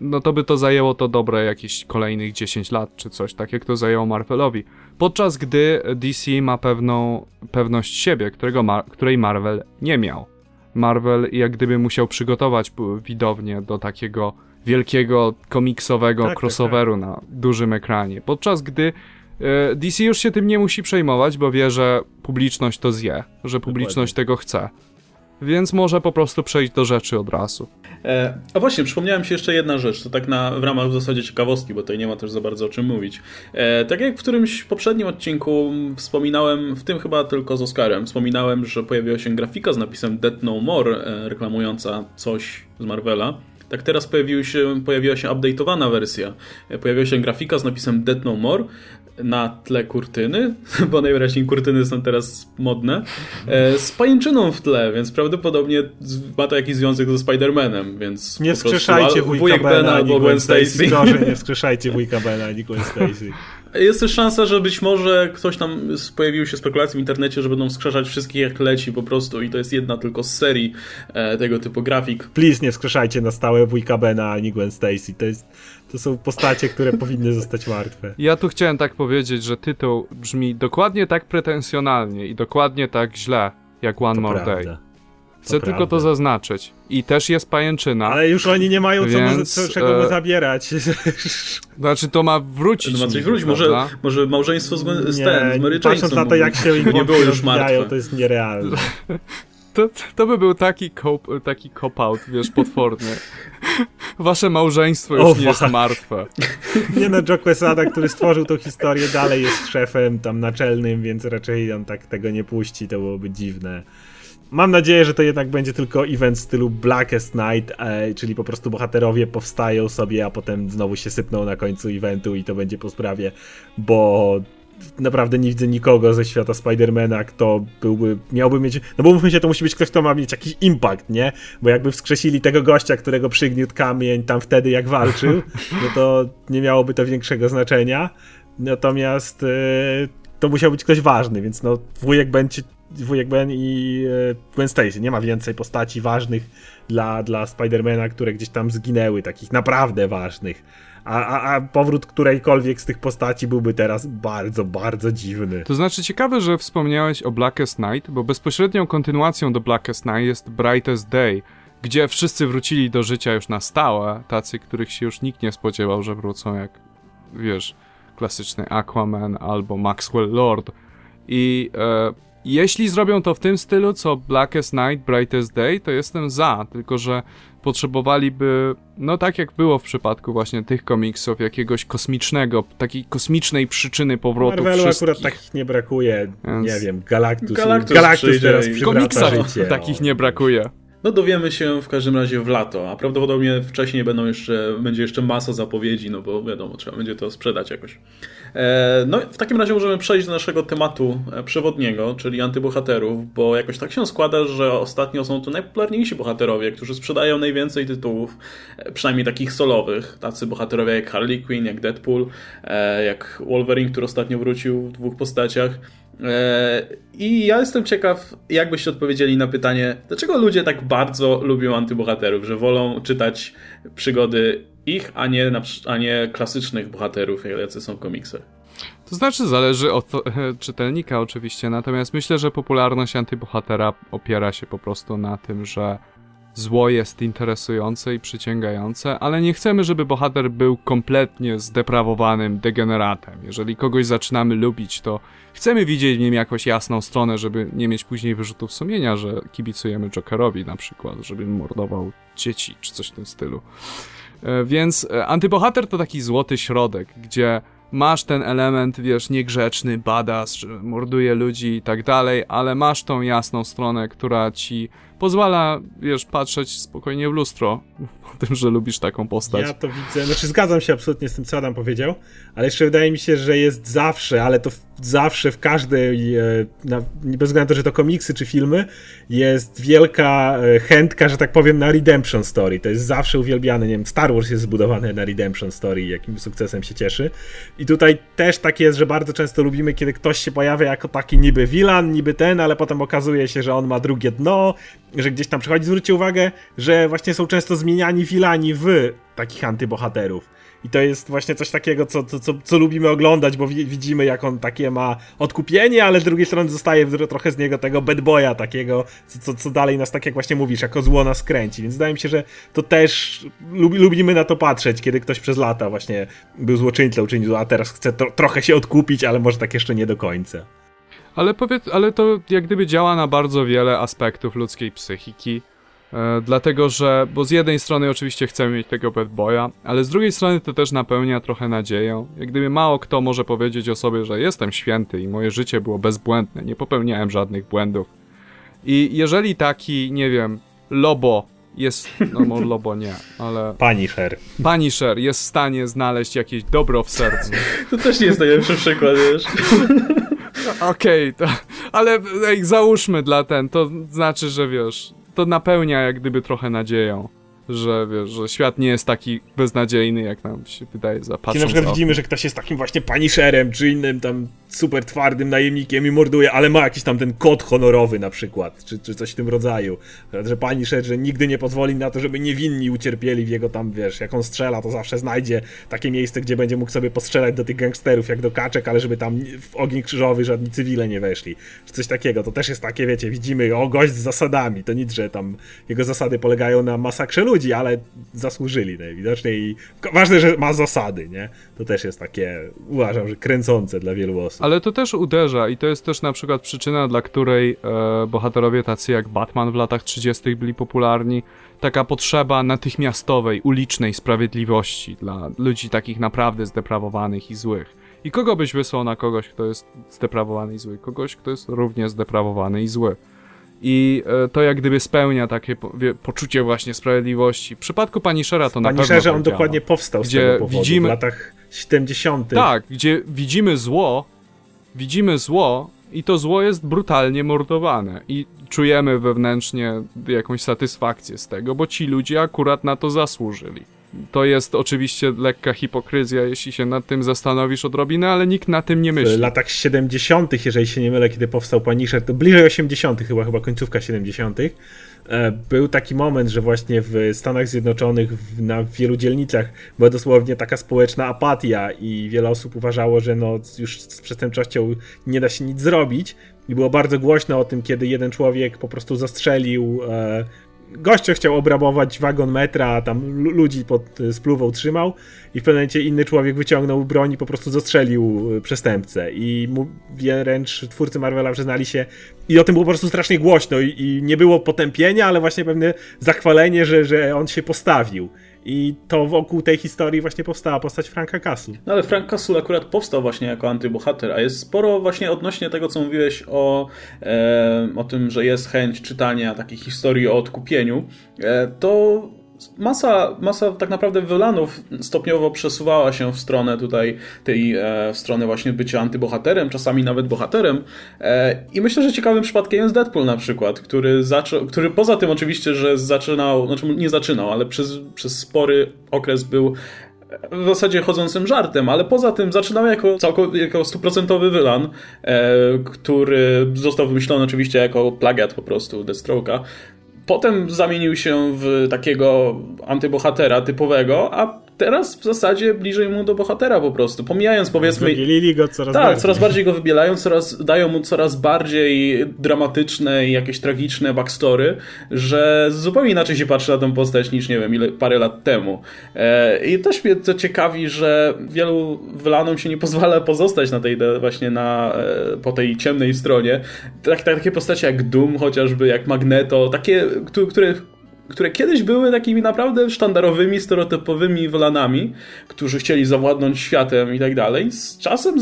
no to by to zajęło to dobre jakieś kolejnych 10 lat, czy coś, tak jak to zajęło Marvelowi. Podczas gdy DC ma pewną pewność siebie, którego której Marvel nie miał. Marvel jak gdyby musiał przygotować widownię do takiego wielkiego komiksowego Tak, tak, crossoveru na dużym ekranie. Podczas gdy e, DC już się tym nie musi przejmować, bo wie, że publiczność to zje, że publiczność tego chce. Więc może po prostu przejść do rzeczy od razu. E, a właśnie, przypomniałem się jeszcze jedna rzecz, to tak na, w ramach w zasadzie ciekawostki, bo tutaj nie ma też za bardzo o czym mówić. E, tak jak w którymś poprzednim odcinku wspominałem, w tym chyba tylko z Oscarem, wspominałem, że pojawiła się grafika z napisem Dead No More, e, reklamująca coś z Marvela. Tak teraz pojawił się, pojawiła się update'owana wersja. E, Pojawiła się grafika z napisem Dead No More na tle kurtyny, bo najwyraźniej kurtyny są teraz modne, e, z pajęczyną w tle, więc prawdopodobnie ma to jakiś związek ze Spider-Manem, więc nie wskrzeszajcie wujka Bena albo Gwen Stacy. Proszę, nie wskrzeszajcie wujka Bena ani Gwen Stacy. Jest też szansa, że być może ktoś tam pojawiły się spekulacje w internecie, że będą wskrzeszać wszystkich jak leci po prostu i to jest jedna tylko z serii e, tego typu grafik. Please nie wskrzeszajcie na stałe wujka Bena ani Gwen Stacy. To, jest, to są postacie, które powinny zostać martwe. Ja tu chciałem tak powiedzieć, że tytuł brzmi dokładnie tak pretensjonalnie i dokładnie tak źle jak One To More Day. prawda. Chcę To tylko prawda. to zaznaczyć. I też jest pajęczyna. Ale już oni nie mają Więc, co, czego mu e, zabierać. Znaczy to ma wrócić. No ma coś wrócić, może, może małżeństwo z, z, ten, z Mary patrząc na to, jak się ich nie było już martwe. to jest nierealne. To, to by był taki cop, taki cop-out, wiesz, potworny. Wasze małżeństwo już O, nie jest martwe. Nie no, Joe Quesada, który stworzył tą historię, dalej jest szefem tam naczelnym, więc raczej on tak tego nie puści, to byłoby dziwne. Mam nadzieję, że to jednak będzie tylko event w stylu Blackest Night, e, czyli po prostu bohaterowie powstają sobie, a potem znowu się sypną na końcu eventu i to będzie po sprawie, bo naprawdę nie widzę nikogo ze świata Spidermana, kto byłby, miałby mieć, no bo mówmy się, to musi być ktoś, kto ma mieć jakiś impact, nie? Bo jakby wskrzesili tego gościa, którego przygniótł kamień tam wtedy, jak walczył, no to nie miałoby to większego znaczenia. Natomiast e, to musiał być ktoś ważny, więc no wujek Ben, wujek ben i e, Gwen Stacy. Nie ma więcej postaci ważnych dla, dla Spidermana, które gdzieś tam zginęły, takich naprawdę ważnych. A, a, a powrót którejkolwiek z tych postaci byłby teraz bardzo, bardzo dziwny. To znaczy ciekawe, że wspomniałeś o Blackest Night, bo bezpośrednią kontynuacją do Blackest Night jest Brightest Day, gdzie wszyscy wrócili do życia już na stałe, tacy, których się już nikt nie spodziewał, że wrócą, jak wiesz, klasyczny Aquaman albo Maxwell Lord. I e, jeśli zrobią to w tym stylu, co Blackest Night, Brightest Day, to jestem za, tylko że potrzebowaliby, no tak jak było w przypadku właśnie tych komiksów, jakiegoś kosmicznego, takiej kosmicznej przyczyny powrotu Marvelu wszystkich. akurat takich nie brakuje. Więc- Nie wiem, Galactus. Galactus Galactus teraz W przywraca komiksach życie. takich o. nie brakuje. No dowiemy się w każdym razie w lato, a prawdopodobnie wcześniej będą jeszcze, będzie jeszcze masa zapowiedzi, no bo wiadomo, trzeba będzie to sprzedać jakoś. E, no w takim razie możemy przejść do naszego tematu e, przewodniego, czyli antybohaterów, bo jakoś tak się składa, że ostatnio są to najpopularniejsi bohaterowie, którzy sprzedają najwięcej tytułów, e, przynajmniej takich solowych, tacy bohaterowie jak Harley Quinn, jak Deadpool, jak Wolverine, który ostatnio wrócił w dwóch postaciach. E, I ja jestem ciekaw, jak byście odpowiedzieli na pytanie, dlaczego ludzie tak bardzo lubią antybohaterów, że wolą czytać przygody ich, a nie, a nie klasycznych bohaterów, jacy są w komiksach. To znaczy zależy od czytelnika oczywiście, natomiast myślę, że popularność antybohatera opiera się po prostu na tym, że zło jest interesujące i przyciągające, ale nie chcemy, żeby bohater był kompletnie zdeprawowanym degeneratem. Jeżeli kogoś zaczynamy lubić, to chcemy widzieć w nim jakąś jasną stronę, żeby nie mieć później wyrzutów sumienia, że kibicujemy Jokerowi na przykład, żeby mordował dzieci czy coś w tym stylu. E, więc e, antybohater to taki złoty środek, gdzie masz ten element, wiesz, niegrzeczny, badass, morduje ludzi i tak dalej, ale masz tą jasną stronę, która ci pozwala, wiesz, patrzeć spokojnie w lustro o tym, że lubisz taką postać. Ja to widzę, znaczy zgadzam się absolutnie z tym, co Adam powiedział, ale jeszcze wydaje mi się, że jest zawsze, ale to zawsze w każdej, e, bez względu na to, że to komiksy czy filmy, jest wielka e, chętka, że tak powiem, na redemption story. To jest zawsze uwielbiane, nie wiem, Star Wars jest zbudowany na redemption story, jakim sukcesem się cieszy. I tutaj też tak jest, że bardzo często lubimy, kiedy ktoś się pojawia jako taki niby villain, niby ten, ale potem okazuje się, że on ma drugie dno, że gdzieś tam przychodzi. Zwróćcie uwagę, że właśnie są często zmieniani vilani w takich antybohaterów. I to jest właśnie coś takiego, co, co, co, co, lubimy oglądać, bo widzimy, jak on takie ma odkupienie, ale z drugiej strony zostaje trochę z niego tego bad boya takiego, co, co, co dalej nas, tak jak właśnie mówisz, jako zło nas kręci. Więc wydaje mi się, że to też lubi, lubimy na to patrzeć, kiedy ktoś przez lata właśnie był złoczyńcą, czynił, a teraz chce trochę się odkupić, ale może tak jeszcze nie do końca. Ale powiedz, ale to jak gdyby działa na bardzo wiele aspektów ludzkiej psychiki. E, dlatego, że, bo z jednej strony oczywiście chcemy mieć tego bad boya, ale z drugiej strony to też napełnia trochę nadzieją. Jak gdyby mało kto może powiedzieć o sobie, że jestem święty i moje życie było bezbłędne, nie popełniałem żadnych błędów. I jeżeli taki, nie wiem, Lobo jest, no może Lobo nie, ale... Punisher. Punisher jest w stanie znaleźć jakieś dobro w sercu. To też nie jest najlepszy przykład, wiesz. Okej, okay, ale ej, załóżmy dla ten, to znaczy, że wiesz, to napełnia jak gdyby trochę nadzieją że wiesz, że świat nie jest taki beznadziejny, jak nam się wydaje za Kiedy na przykład widzimy, że ktoś jest takim właśnie paniszerem, czy innym tam super twardym najemnikiem i morduje, ale ma jakiś tam ten kod honorowy na przykład, czy, czy coś w tym rodzaju. Że paniszer, że nigdy nie pozwoli na to, żeby niewinni ucierpieli w jego tam, wiesz, jak on strzela, to zawsze znajdzie takie miejsce, gdzie będzie mógł sobie postrzelać do tych gangsterów, jak do kaczek, ale żeby tam w ogień krzyżowy żadni cywile nie weszli, czy coś takiego. To też jest takie, wiecie, widzimy, o, gość z zasadami, to nic, że tam jego zasady polegają na masakrze ludzi, ale zasłużyli najwidoczniej i ważne, że ma zasady, nie? To też jest takie, uważam, że kręcące dla wielu osób. Ale to też uderza i to jest też na przykład przyczyna, dla której e, bohaterowie tacy jak Batman w latach 30. byli popularni. Taka potrzeba natychmiastowej, ulicznej sprawiedliwości dla ludzi takich naprawdę zdeprawowanych i złych. I kogo byś wysłał na kogoś, kto jest zdeprawowany i zły? Kogoś, kto jest równie zdeprawowany i zły i e, to jak gdyby spełnia takie po, wie, poczucie właśnie sprawiedliwości. W przypadku Punishera to na pewno Punisherze on dokładnie powstał gdzie z tego powodu, widzimy, w latach 70. Tak, gdzie widzimy zło, widzimy zło i to zło jest brutalnie mordowane i czujemy wewnętrznie jakąś satysfakcję z tego, bo ci ludzie akurat na to zasłużyli. To jest oczywiście lekka hipokryzja, jeśli się nad tym zastanowisz odrobinę, ale nikt na tym nie myśli. W latach 70., jeżeli się nie mylę, kiedy powstał Punisher, to bliżej 80., chyba, chyba końcówka 70., e, był taki moment, że właśnie w Stanach Zjednoczonych na wielu dzielnicach była dosłownie taka społeczna apatia i wiele osób uważało, że no już z przestępczością nie da się nic zrobić. I było bardzo głośno o tym, kiedy jeden człowiek po prostu zastrzelił e, gościu chciał obrabować wagon metra, a tam ludzi pod y, spluwą trzymał i w pewnym momencie inny człowiek wyciągnął broń i po prostu zastrzelił y, przestępcę i wręcz twórcy Marvela przyznali się i o tym było po prostu strasznie głośno i, i nie było potępienia, ale właśnie pewne zachwalenie, że, że on się postawił. I to wokół tej historii właśnie powstała postać Franka Castle. No ale Frank Castle akurat powstał właśnie jako antybohater, a jest sporo właśnie odnośnie tego, co mówiłeś o, e, o tym, że jest chęć czytania takiej historii o odkupieniu. E, to masa, masa tak naprawdę wylanów stopniowo przesuwała się w stronę tutaj tej, e, w stronę właśnie bycia antybohaterem, czasami nawet bohaterem. E, I myślę, że ciekawym przypadkiem jest Deadpool na przykład, który który poza tym oczywiście, że zaczynał, znaczy nie zaczynał, ale przez, przez spory okres był w zasadzie chodzącym żartem, ale poza tym zaczynał jako, jako stuprocentowy wylan, e, który został wymyślony oczywiście jako plagiat po prostu Deathstroke'a. Potem zamienił się w takiego antybohatera typowego, a teraz w zasadzie bliżej mu do bohatera po prostu, pomijając powiedzmy... Wybielili go coraz tak, bardziej. coraz bardziej go wybielają, coraz, dają mu coraz bardziej dramatyczne i jakieś tragiczne backstory, że zupełnie inaczej się patrzy na tę postać niż, nie wiem, ile, parę lat temu. E, I też mnie to ciekawi, że wielu wylanom się nie pozwala pozostać na tej właśnie na, e, po tej ciemnej stronie. Tak, tak, takie postacie jak Doom chociażby, jak Magneto, takie, które które kiedyś były takimi naprawdę sztandarowymi, stereotypowymi wylanami, którzy chcieli zawładnąć światem i tak dalej. Z czasem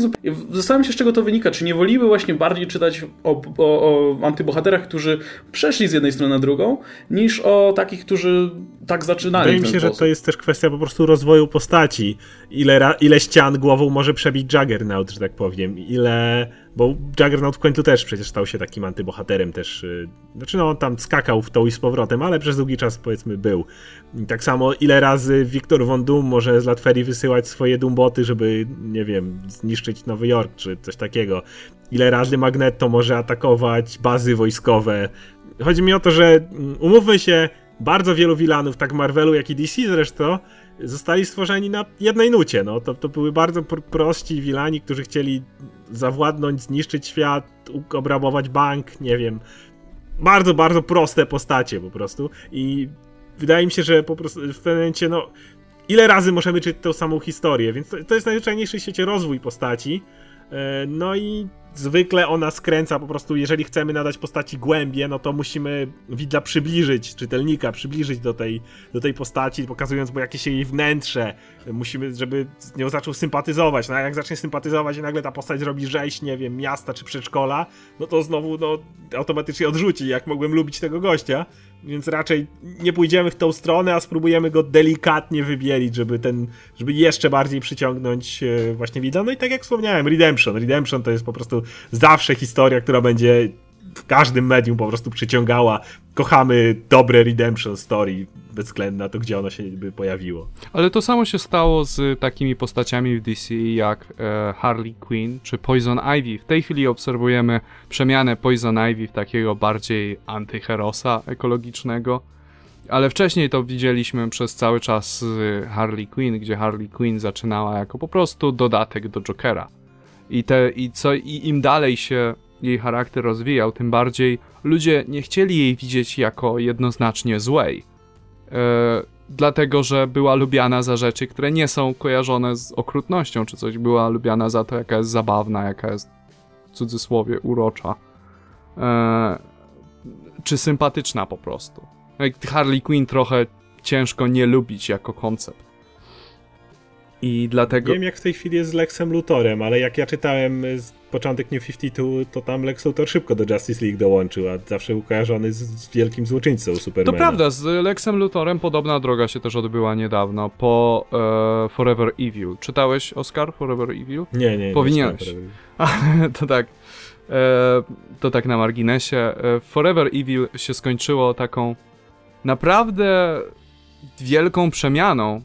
zastanawiam się, z czego to wynika. Czy nie woliby właśnie bardziej czytać o, o, o antybohaterach, którzy przeszli z jednej strony na drugą, niż o takich, którzy tak zaczynali. Wydaje mi się, sposób. że to jest też kwestia po prostu rozwoju postaci. Ile, ile ścian głową może przebić Juggernaut, że tak powiem. Ile bo Juggernaut w końcu też przecież stał się takim antybohaterem też. Y, znaczy no tam skakał w to i z powrotem, ale przez długi czas powiedzmy był. I tak samo ile razy Victor Von Doom może z Latverii wysyłać swoje Doomboty, żeby nie wiem, zniszczyć Nowy Jork czy coś takiego. Ile razy Magneto może atakować bazy wojskowe. Chodzi mi o to, że mm, umówmy się, bardzo wielu wilanów, tak Marvelu jak i DC zresztą, zostali stworzeni na jednej nucie. No. To, to były bardzo prości wilani, którzy chcieli zawładnąć, zniszczyć świat, obrabować bank, nie wiem. Bardzo, bardzo proste postacie po prostu. I wydaje mi się, że po prostu w pewnym momencie, no, ile razy możemy czytać tą samą historię, więc to, to jest najzwyczajniejszy w świecie rozwój postaci. E, no i zwykle ona skręca po prostu, jeżeli chcemy nadać postaci głębie, no to musimy widza przybliżyć, czytelnika przybliżyć do tej, do tej postaci, pokazując mu jakieś jej wnętrze. Musimy, żeby z nią zaczął sympatyzować. No a jak zacznie sympatyzować i nagle ta postać zrobi rzeź, nie wiem, miasta czy przedszkola, no to znowu no, automatycznie odrzuci, jak mogłem lubić tego gościa. Więc raczej nie pójdziemy w tą stronę, a spróbujemy go delikatnie wybielić, żeby ten, żeby jeszcze bardziej przyciągnąć e, właśnie widza. No i tak jak wspomniałem, Redemption. Redemption to jest po prostu zawsze historia, która będzie w każdym medium po prostu przyciągała. Kochamy dobre Redemption Story, bez względu na to, gdzie ono się by pojawiło. Ale to samo się stało z takimi postaciami w DC jak e, Harley Quinn czy Poison Ivy. W tej chwili obserwujemy przemianę Poison Ivy w takiego bardziej antyherosa ekologicznego. Ale wcześniej to widzieliśmy przez cały czas Harley Quinn, gdzie Harley Quinn zaczynała jako po prostu dodatek do Jokera. I, te, i, co, I im dalej się jej charakter rozwijał, tym bardziej ludzie nie chcieli jej widzieć jako jednoznacznie złej. E, dlatego, że była lubiana za rzeczy, które nie są kojarzone z okrutnością czy coś. Była lubiana za to, jaka jest zabawna, jaka jest w cudzysłowie urocza. E, czy sympatyczna po prostu. Harley Quinn trochę ciężko nie lubić jako koncept. I dlatego. Nie wiem, jak w tej chwili jest z Lexem Luthorem, ale jak ja czytałem z początek New 52, to tam Lex Luthor szybko do Justice League dołączył, a zawsze był kojarzony z, z wielkim złoczyńcą Supermana. To prawda, z Lexem Luthorem podobna droga się też odbyła niedawno, po e, Forever Evil. Czytałeś Oscar Forever Evil? Nie, nie. Powinieneś. Nie to tak. E, to tak na marginesie. E, Forever Evil się skończyło taką naprawdę wielką przemianą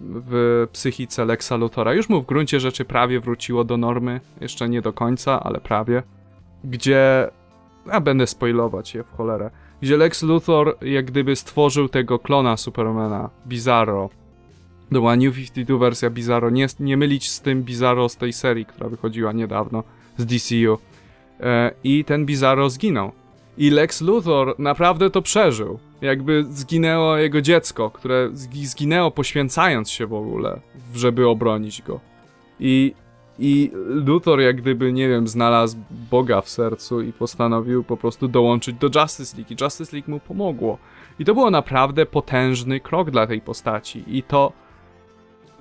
w psychice Lexa Luthora. Już mu w gruncie rzeczy prawie wróciło do normy, jeszcze nie do końca, ale prawie. Gdzie, a będę spoilować je w cholerę, gdzie Lex Luthor jak gdyby stworzył tego klona Supermana, Bizarro. To była New 52 wersja Bizarro, nie, nie mylić z tym Bizarro z tej serii, która wychodziła niedawno z DCU. E, I ten Bizarro zginął. I Lex Luthor naprawdę to przeżył jakby zginęło jego dziecko, które zginęło poświęcając się w ogóle, żeby obronić go. I, i Luthor jak gdyby, nie wiem, znalazł Boga w sercu i postanowił po prostu dołączyć do Justice League i Justice League mu pomogło. I to było naprawdę potężny krok dla tej postaci i to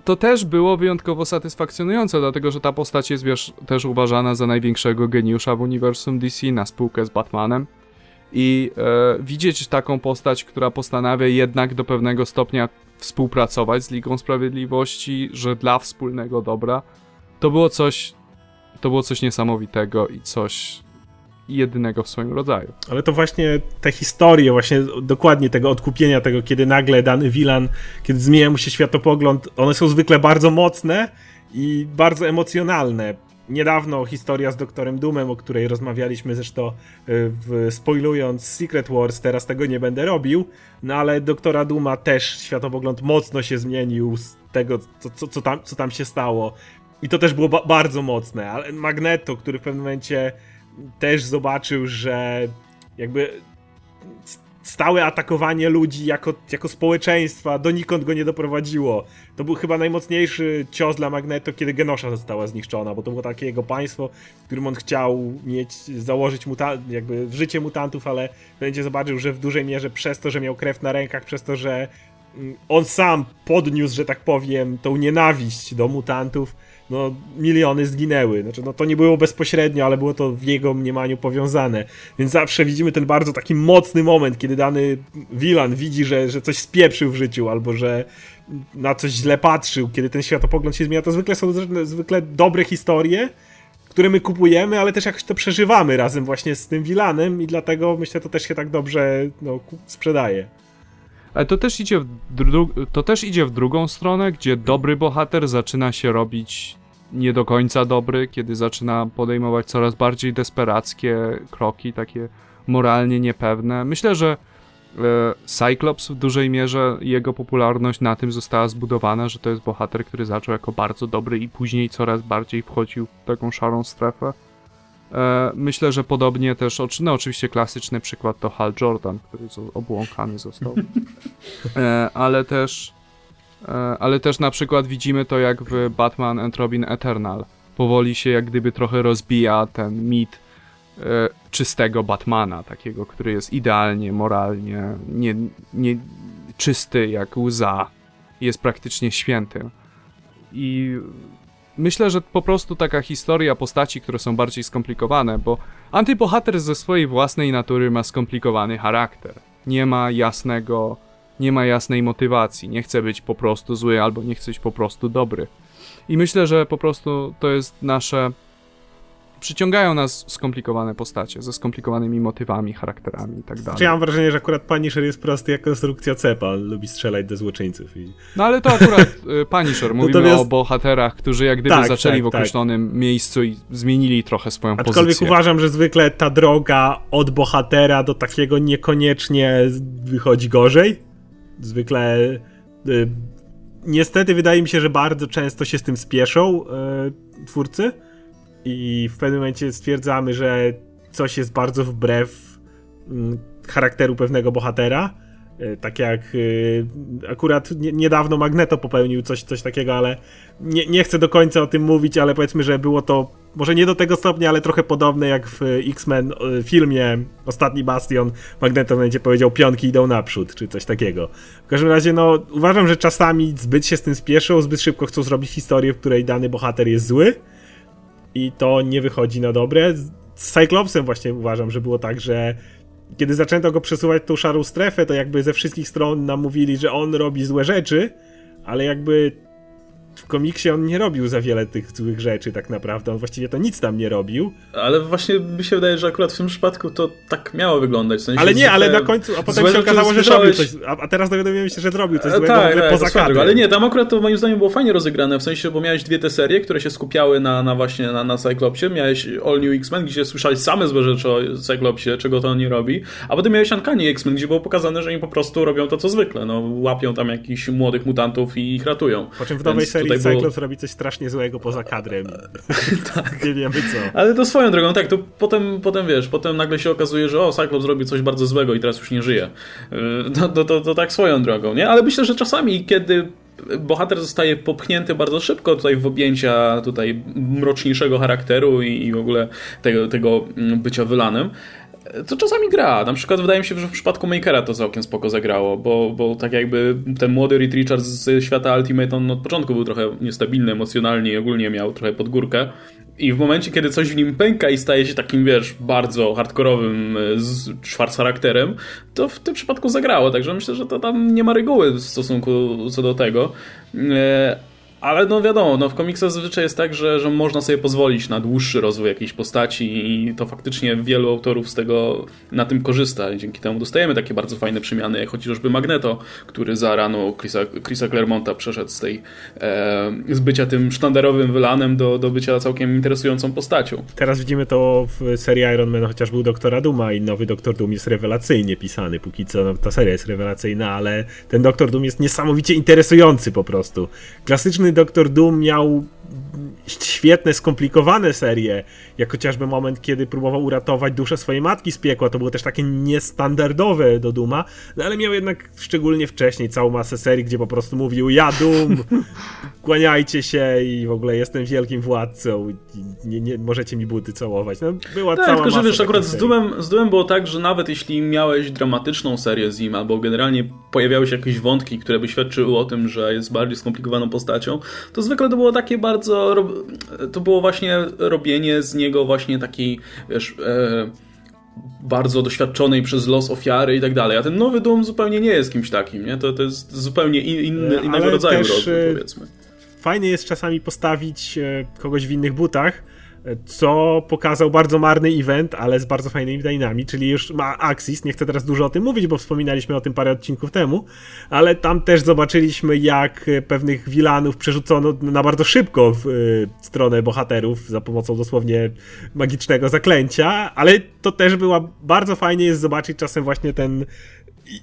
to też było wyjątkowo satysfakcjonujące, dlatego że ta postać jest wiesz, też uważana za największego geniusza w uniwersum DC na spółkę z Batmanem i e, widzieć taką postać, która postanawia jednak do pewnego stopnia współpracować z Ligą Sprawiedliwości, że dla wspólnego dobra, to było coś, to było coś niesamowitego i coś jedynego w swoim rodzaju. Ale to właśnie te historie, właśnie dokładnie tego odkupienia, tego kiedy nagle dany wilan, kiedy zmienia mu się światopogląd, one są zwykle bardzo mocne i bardzo emocjonalne niedawno historia z doktorem Doomem, o której rozmawialiśmy zresztą y, w, spoilując Secret Wars, teraz tego nie będę robił, no ale doktora Duma też światopogląd mocno się zmienił, tego, co, co, co, tam, co tam się stało. I to też było ba bardzo mocne, ale Magneto, który w pewnym momencie też zobaczył, że jakby stałe atakowanie ludzi jako, jako społeczeństwa donikąd go nie doprowadziło. To był chyba najmocniejszy cios dla Magneto, kiedy Genosha została zniszczona, bo to było takie jego państwo, w którym on chciał mieć, założyć muta- jakby życie mutantów, ale będzie zobaczył, że w dużej mierze przez to, że miał krew na rękach, przez to, że mm, on sam podniósł, że tak powiem, tą nienawiść do mutantów, no, miliony zginęły. Znaczy, no, to nie było bezpośrednio, ale było to w jego mniemaniu powiązane. Więc zawsze widzimy ten bardzo taki mocny moment, kiedy dany Wilan widzi, że, że coś spieprzył w życiu, albo że na coś źle patrzył, kiedy ten światopogląd się zmienia. To zwykle są zwykle dobre historie, które my kupujemy, ale też jakoś to przeżywamy razem właśnie z tym Wilanem i dlatego myślę, to też się tak dobrze no, sprzedaje. Ale to też, idzie w to też idzie w drugą stronę, gdzie dobry bohater zaczyna się robić nie do końca dobry, kiedy zaczyna podejmować coraz bardziej desperackie kroki, takie moralnie niepewne. Myślę, że e, Cyclops w dużej mierze jego popularność na tym została zbudowana, że to jest bohater, który zaczął jako bardzo dobry i później coraz bardziej wchodził w taką szarą strefę. E, myślę, że podobnie też, no oczywiście klasyczny przykład to Hal Jordan, który obłąkany został. E, ale też e, ale też na przykład widzimy to jak w Batman and Robin Eternal. Powoli się jak gdyby trochę rozbija ten mit czystego Batmana, takiego, który jest idealnie, moralnie, nie, nie czysty jak łza. Jest praktycznie świętym. I myślę, że po prostu taka historia postaci, które są bardziej skomplikowane, bo antybohater ze swojej własnej natury ma skomplikowany charakter. Nie ma jasnego, nie ma jasnej motywacji, nie chce być po prostu zły albo nie chce być po prostu dobry. I myślę, że po prostu to jest nasze przyciągają nas skomplikowane postacie, ze skomplikowanymi motywami, charakterami i tak dalej. Ja mam wrażenie, że akurat Punisher jest prosty jak konstrukcja cepa, lubi strzelać do złoczyńców. I... No ale to akurat y, Punisher, mówimy Natomiast... o bohaterach, którzy jak gdyby tak, zaczęli tak, w tak. określonym tak. miejscu i zmienili trochę swoją Aczkolwiek pozycję. Aczkolwiek uważam, że zwykle ta droga od bohatera do takiego niekoniecznie wychodzi gorzej. Zwykle... Y, niestety wydaje mi się, że bardzo często się z tym spieszą y, twórcy i w pewnym momencie stwierdzamy, że coś jest bardzo wbrew mm, charakteru pewnego bohatera. E, tak jak e, akurat niedawno Magneto popełnił coś, coś takiego, ale nie, nie chcę do końca o tym mówić, ale powiedzmy, że było to może nie do tego stopnia, ale trochę podobne jak w X-Men e, filmie Ostatni Bastion. Magneto będzie powiedział pionki idą naprzód, czy coś takiego. W każdym razie, no, uważam, że czasami zbyt się z tym spieszą, zbyt szybko chcą zrobić historię, w której dany bohater jest zły i to nie wychodzi na dobre. Z Cyclopsem właśnie uważam, że było tak, że kiedy zaczęto go przesuwać tą szarą strefę, to jakby ze wszystkich stron nam mówili, że on robi złe rzeczy, ale jakby w komiksie on nie robił za wiele tych złych rzeczy tak naprawdę, on właściwie to nic tam nie robił. Ale właśnie mi się wydaje, że akurat w tym przypadku to tak miało wyglądać. W sensie ale nie, ale na końcu, a potem się okazało, że zrobił coś, a, teraz dowiadujemy się, że zrobił coś e, złego tak, tak, poza kadrem. Ale nie, tam akurat to moim zdaniem było fajnie rozegrane, w sensie, bo miałeś dwie te serie, które się skupiały na, na właśnie na, na Cyclopsie, miałeś All New X-Men, gdzie słyszałeś same złe rzeczy o Cyclopsie, czego to on nie robi, a potem miałeś Uncanny X-Men, gdzie było pokazane, że oni po prostu robią to, co zwykle, no, łapią tam jakichś młodych mutantów i ich ratują. Po czym w nowej Więc serii Cyclops robi coś strasznie złego poza kadrem. tak. Nie wiemy co. Ale to swoją drogą, tak, to potem, potem wiesz, potem nagle się okazuje, że o, Cyclops zrobił coś bardzo złego i teraz już nie żyje. To, to, to, to tak swoją drogą, nie? Ale myślę, że czasami, kiedy bohater zostaje popchnięty bardzo szybko tutaj w objęcia tutaj mroczniejszego charakteru i, i w ogóle tego, tego bycia wylanym, to czasami gra. Na przykład wydaje mi się, że w przypadku Makera to całkiem spoko zagrało, bo, bo tak jakby ten młody Reed Richards z świata Ultimate, on od początku był trochę niestabilny emocjonalnie i ogólnie miał trochę pod górkę. I w momencie, kiedy coś w nim pęka i staje się takim, wiesz, bardzo hardkorowym e, charakterem, to w tym przypadku zagrało. Także myślę, że to tam nie ma reguły w stosunku co do tego. Ale no wiadomo, no w komiksach zazwyczaj jest tak, że, że można sobie pozwolić na dłuższy rozwój jakiejś postaci i to faktycznie wielu autorów z tego na tym korzysta. Dzięki temu dostajemy takie bardzo fajne przemiany, jak chociażby Magneto, który za rano Chrisa, Chrisa Claremonta przeszedł z tej e, z bycia tym sztandarowym wylanem do, do bycia całkiem interesującą postacią. Teraz widzimy to w serii Iron Man, chociaż był Doktora Duma i nowy Doktor Doom jest rewelacyjnie pisany. Póki co no, ta seria jest rewelacyjna, ale ten Doktor Doom jest niesamowicie interesujący po prostu. Klasyczny Doktor Doom miał świetne, skomplikowane serie, jak chociażby moment, kiedy próbował uratować duszę swojej matki z piekła, to było też takie niestandardowe do Duma, no ale miał jednak szczególnie wcześniej całą masę serii, gdzie po prostu mówił ja Doom, kłaniajcie się i w ogóle jestem wielkim władcą, nie, nie, możecie mi buty całować. No, była tak, cała tylko że wiesz, akurat z. Doomem, z Doomem było tak, że nawet jeśli miałeś dramatyczną serię z nim, albo generalnie pojawiały się jakieś wątki, które by świadczyły o tym, że jest bardziej skomplikowaną postacią, to zwykle to było takie bardzo to było właśnie robienie z niego właśnie takiej, wiesz, e, bardzo doświadczonej przez los ofiary i tak dalej. A ten nowy Doom zupełnie nie jest kimś takim, nie? To, to jest zupełnie inny, innego Ale rodzaju też, rozwój, e, powiedzmy. Fajnie jest czasami postawić e, kogoś w innych butach, e, co pokazał bardzo marny event, ale z bardzo fajnymi dynami, czyli już ma Axis, nie chcę teraz dużo o tym mówić, bo wspominaliśmy o tym parę odcinków temu, ale tam też zobaczyliśmy, jak pewnych wilanów przerzucono na bardzo szybko w e, stronę bohaterów za pomocą dosłownie magicznego zaklęcia, ale to też była, bardzo fajnie jest zobaczyć czasem właśnie ten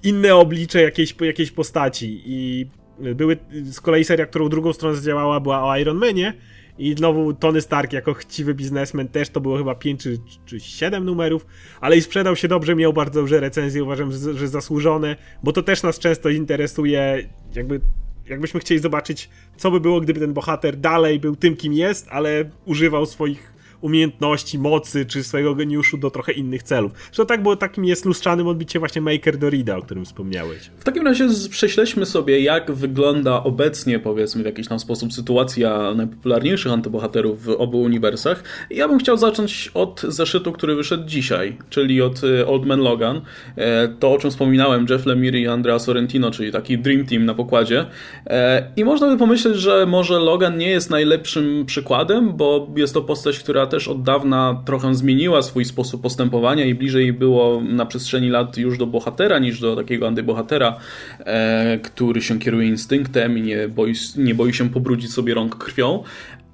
inne oblicze jakiejś, jakiejś postaci i były z kolei seria, którą drugą stronę zadziałała, była o Iron Manie i znowu Tony Stark jako chciwy biznesmen też to było chyba 5 czy, czy 7 numerów, ale i sprzedał się dobrze, miał bardzo duże recenzje, uważam, że zasłużone, bo to też nas często interesuje, jakby jakbyśmy chcieli zobaczyć, co by było, gdyby ten bohater dalej był tym, kim jest, ale używał swoich umiejętności, mocy czy swojego geniuszu do trochę innych celów. Zresztą tak, bo takim jest lustrzanym odbicie właśnie Maker Dorida, o którym wspomniałeś. W takim razie prześledźmy sobie, jak wygląda obecnie, powiedzmy, w jakiś tam sposób sytuacja najpopularniejszych antybohaterów w obu uniwersach. Ja bym chciał zacząć od zeszytu, który wyszedł dzisiaj, czyli od e, Old Man Logan. E, To, o czym wspominałem, Jeff Lemire i Andrea Sorrentino, czyli taki Dream Team na pokładzie. E, I można by pomyśleć, że może Logan nie jest najlepszym przykładem, bo jest to postać, która też od dawna trochę zmieniła swój sposób postępowania i bliżej było na przestrzeni lat już do bohatera niż do takiego antybohatera, e, który się kieruje instynktem i nie boi, nie boi się pobrudzić sobie rąk krwią.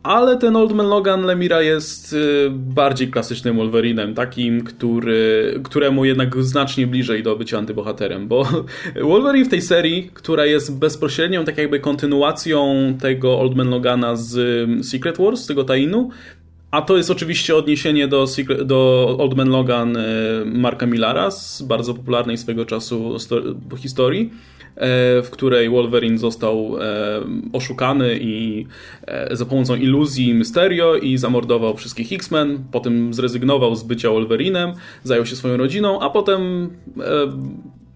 Ale ten Old Man Logan Lemira jest y, bardziej klasycznym Wolverinem, takim, który, któremu jednak znacznie bliżej do bycia antybohaterem, bo Wolverine w tej serii, która jest bezpośrednią tak jakby kontynuacją tego Old Man Logana z y, Secret Wars, z tego tainu, a to jest oczywiście odniesienie do, do Old Man Logan y, Marka Millara z bardzo popularnej swego czasu sto, historii, e, w której Wolverine został e, oszukany i e, za pomocą iluzji Mysterio i zamordował wszystkich X-Men, potem zrezygnował z bycia Wolverinem, zajął się swoją rodziną, a potem e,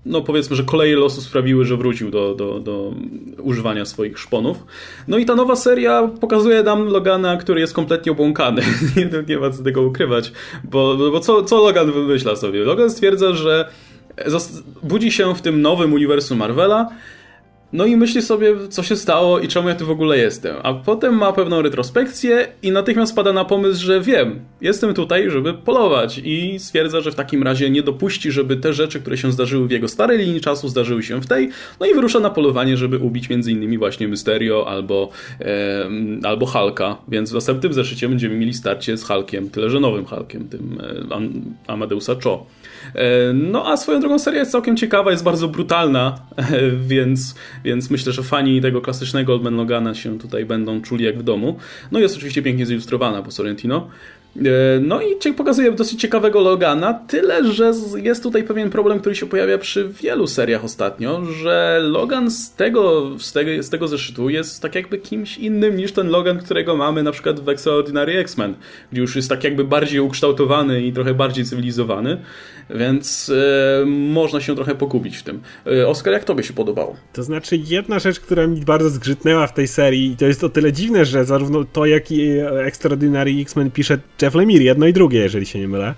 no powiedzmy, że koleje losu sprawiły, że wrócił do, do, do używania swoich szponów. No i ta nowa seria pokazuje nam Logana, który jest kompletnie obłąkany. nie, nie ma co tego ukrywać, bo, bo co, co Logan wymyśla sobie? Logan stwierdza, że budzi się w tym nowym uniwersum Marvela, no i myśli sobie, co się stało i czemu ja tu w ogóle jestem. A potem ma pewną retrospekcję i natychmiast pada na pomysł, że wiem, jestem tutaj, żeby polować. I stwierdza, że w takim razie nie dopuści, żeby te rzeczy, które się zdarzyły w jego starej linii czasu, zdarzyły się w tej. No i wyrusza na polowanie, żeby ubić innymi właśnie Mysterio albo, e, albo Hulka. Więc w następnym zeszycie będziemy mieli starcie z Hulkiem, tyle że nowym Hulkiem, tym e, Am- Amadeusa Cho. E, No a swoją drogą seria jest całkiem ciekawa, jest bardzo brutalna, więc, więc myślę, że fani tego klasycznego Old Man Logana się tutaj będą czuli jak w domu. No i jest oczywiście pięknie zilustrowana po Sorrentino. E, No i cie- pokazuje dosyć ciekawego Logana, tyle że jest tutaj pewien problem, który się pojawia przy wielu seriach ostatnio, że Logan z tego, z tego, z tego zeszytu jest tak jakby kimś innym niż ten Logan, którego mamy na przykład w Extraordinary X-Men, gdzie już jest tak jakby bardziej ukształtowany i trochę bardziej cywilizowany, więc e, można się trochę pogubić w tym. E, Oskar, jak tobie się podobało? To znaczy, jedna rzecz, która mi bardzo zgrzytnęła w tej serii, i to jest o tyle dziwne, że zarówno to, jak i Extraordinary X-Men pisze Jeff Lemire, jedno i drugie, jeżeli się nie mylę,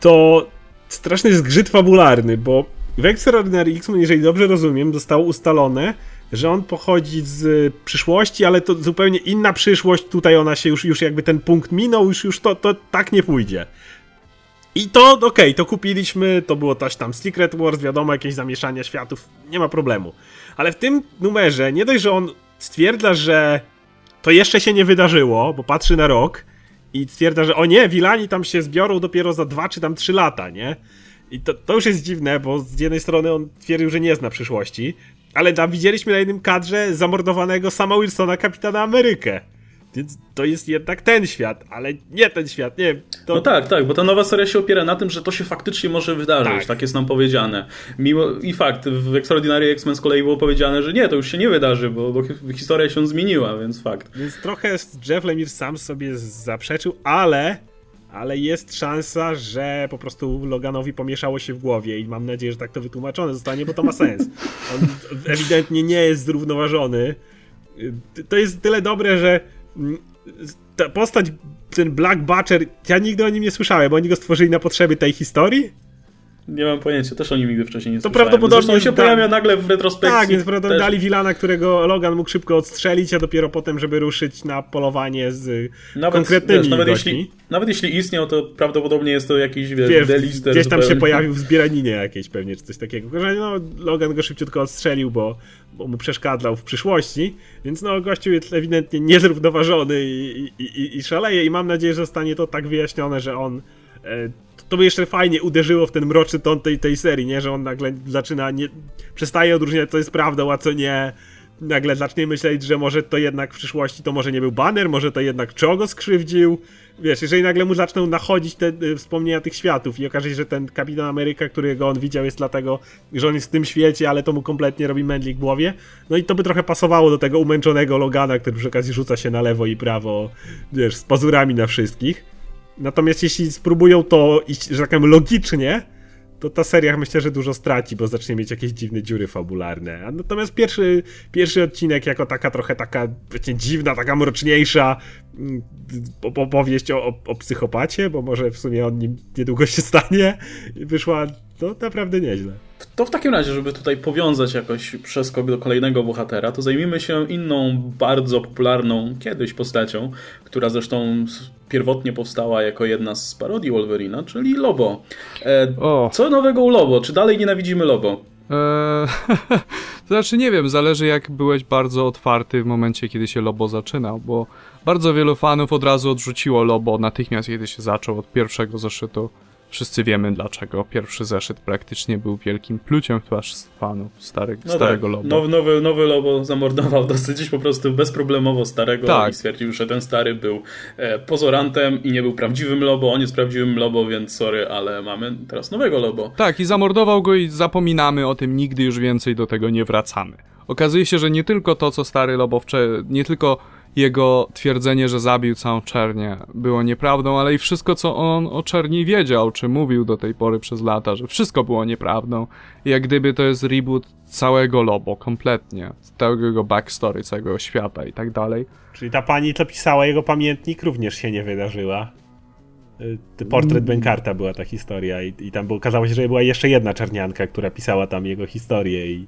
to straszny zgrzyt fabularny, bo w Extraordinary X-Men, jeżeli dobrze rozumiem, zostało ustalone, że on pochodzi z przyszłości, ale to zupełnie inna przyszłość, tutaj ona się już, już jakby ten punkt minął, już, już to, to tak nie pójdzie. I to, okej, okay, to kupiliśmy, to było coś tam Secret Wars, wiadomo, jakieś zamieszania światów, nie ma problemu. Ale w tym numerze, nie dość, że on stwierdza, że to jeszcze się nie wydarzyło, bo patrzy na rok i stwierdza, że o nie, Wilani tam się zbiorą dopiero za dwa czy tam trzy lata, nie? I to, to już jest dziwne, bo z jednej strony on twierdził, że nie zna przyszłości, ale tam widzieliśmy na jednym kadrze zamordowanego sama Wilsona, kapitana Amerykę. Więc to jest jednak ten świat, ale nie ten świat, nie. To... No tak, tak, bo ta nowa seria się opiera na tym, że to się faktycznie może wydarzyć, tak, tak jest nam powiedziane. Mimo, I fakt, w Extraordinary X-Men z kolei było powiedziane, że nie, to już się nie wydarzy, bo, bo historia się zmieniła, więc fakt. Więc trochę Jeff Lemire sam sobie zaprzeczył, ale ale jest szansa, że po prostu Loganowi pomieszało się w głowie i mam nadzieję, że tak to wytłumaczone zostanie, bo to ma sens. On ewidentnie nie jest zrównoważony. To jest tyle dobre, że ta postać, ten Black Butcher, ja nigdy o nim nie słyszałem, bo oni go stworzyli na potrzeby tej historii. Nie mam pojęcia, też o nim nigdy wcześniej nie to słyszałem. prawdopodobnie on się da... pojawia nagle w retrospekcji. Tak, więc prawdopodobnie dali Wilana, którego Logan mógł szybko odstrzelić, a dopiero potem, żeby ruszyć na polowanie z nawet, konkretnymi wiesz, nawet jeśli, nawet jeśli istniał, to prawdopodobnie jest to jakiś wiesz, delister. Gdzieś tam zupełnie. się pojawił w zbieraninie jakiejś pewnie, czy coś takiego. Że no, Logan go szybciutko odstrzelił, bo, bo mu przeszkadzał w przyszłości, więc no gościu jest ewidentnie niezrównoważony i, i, i, i szaleje i mam nadzieję, że zostanie to tak wyjaśnione, że on e, to by jeszcze fajnie uderzyło w ten mroczny ton tej, tej serii, nie? Że on nagle zaczyna, nie, przestaje odróżniać, co jest prawdą, a co nie. Nagle zacznie myśleć, że może to jednak w przyszłości to może nie był banner, może to jednak Czogo skrzywdził. Wiesz, jeżeli nagle mu zaczną nachodzić te y, wspomnienia tych światów i okaże się, że ten Kapitan Ameryka, którego on widział jest dlatego, że on jest w tym świecie, ale to mu kompletnie robi mędli w głowie. No i to by trochę pasowało do tego umęczonego Logana, który przy okazji rzuca się na lewo i prawo, wiesz, z pazurami na wszystkich. Natomiast jeśli spróbują to iść, że tak powiem, logicznie, to ta seria myślę, że dużo straci, bo zacznie mieć jakieś dziwne dziury fabularne. Natomiast pierwszy, pierwszy odcinek jako taka trochę taka wiecie, dziwna, taka mroczniejsza mm, opowieść o, o, o psychopacie, bo może w sumie on nim niedługo się stanie, wyszła no naprawdę nieźle. To w takim razie, żeby tutaj powiązać jakoś przeskok do kolejnego bohatera, to zajmijmy się inną, bardzo popularną kiedyś postacią, która zresztą pierwotnie powstała jako jedna z parodii Wolverina, czyli Lobo. E, co nowego u Lobo? Czy dalej nienawidzimy Lobo? Eee, to znaczy nie wiem, zależy jak byłeś bardzo otwarty w momencie, kiedy się Lobo zaczynał, bo bardzo wielu fanów od razu odrzuciło Lobo natychmiast, kiedy się zaczął od pierwszego zeszytu. Wszyscy wiemy dlaczego. Pierwszy zeszyt praktycznie był wielkim pluciem w twarz fanów stary, no starego tak. Lobo. Nowy, nowy, nowy Lobo zamordował dosyć po prostu bezproblemowo starego tak. i stwierdził, że ten stary był e, pozorantem i nie był prawdziwym Lobo. On jest prawdziwym Lobo, więc sorry, ale mamy teraz nowego Lobo. Tak, i zamordował go i zapominamy o tym, nigdy już więcej do tego nie wracamy. Okazuje się, że nie tylko to, co stary Lobo nie tylko jego twierdzenie, że zabił całą Czernię było nieprawdą, ale i wszystko, co on o Czerni wiedział, czy mówił do tej pory przez lata, że wszystko było nieprawdą. I jak gdyby to jest reboot całego Lobo, kompletnie. Całego jego backstory, całego świata i tak dalej. Czyli ta pani, co pisała jego pamiętnik, również się nie wydarzyła. Y, portret mm. Benkarta była ta historia i, i tam było, okazało się, że była jeszcze jedna czarnianka, która pisała tam jego historię i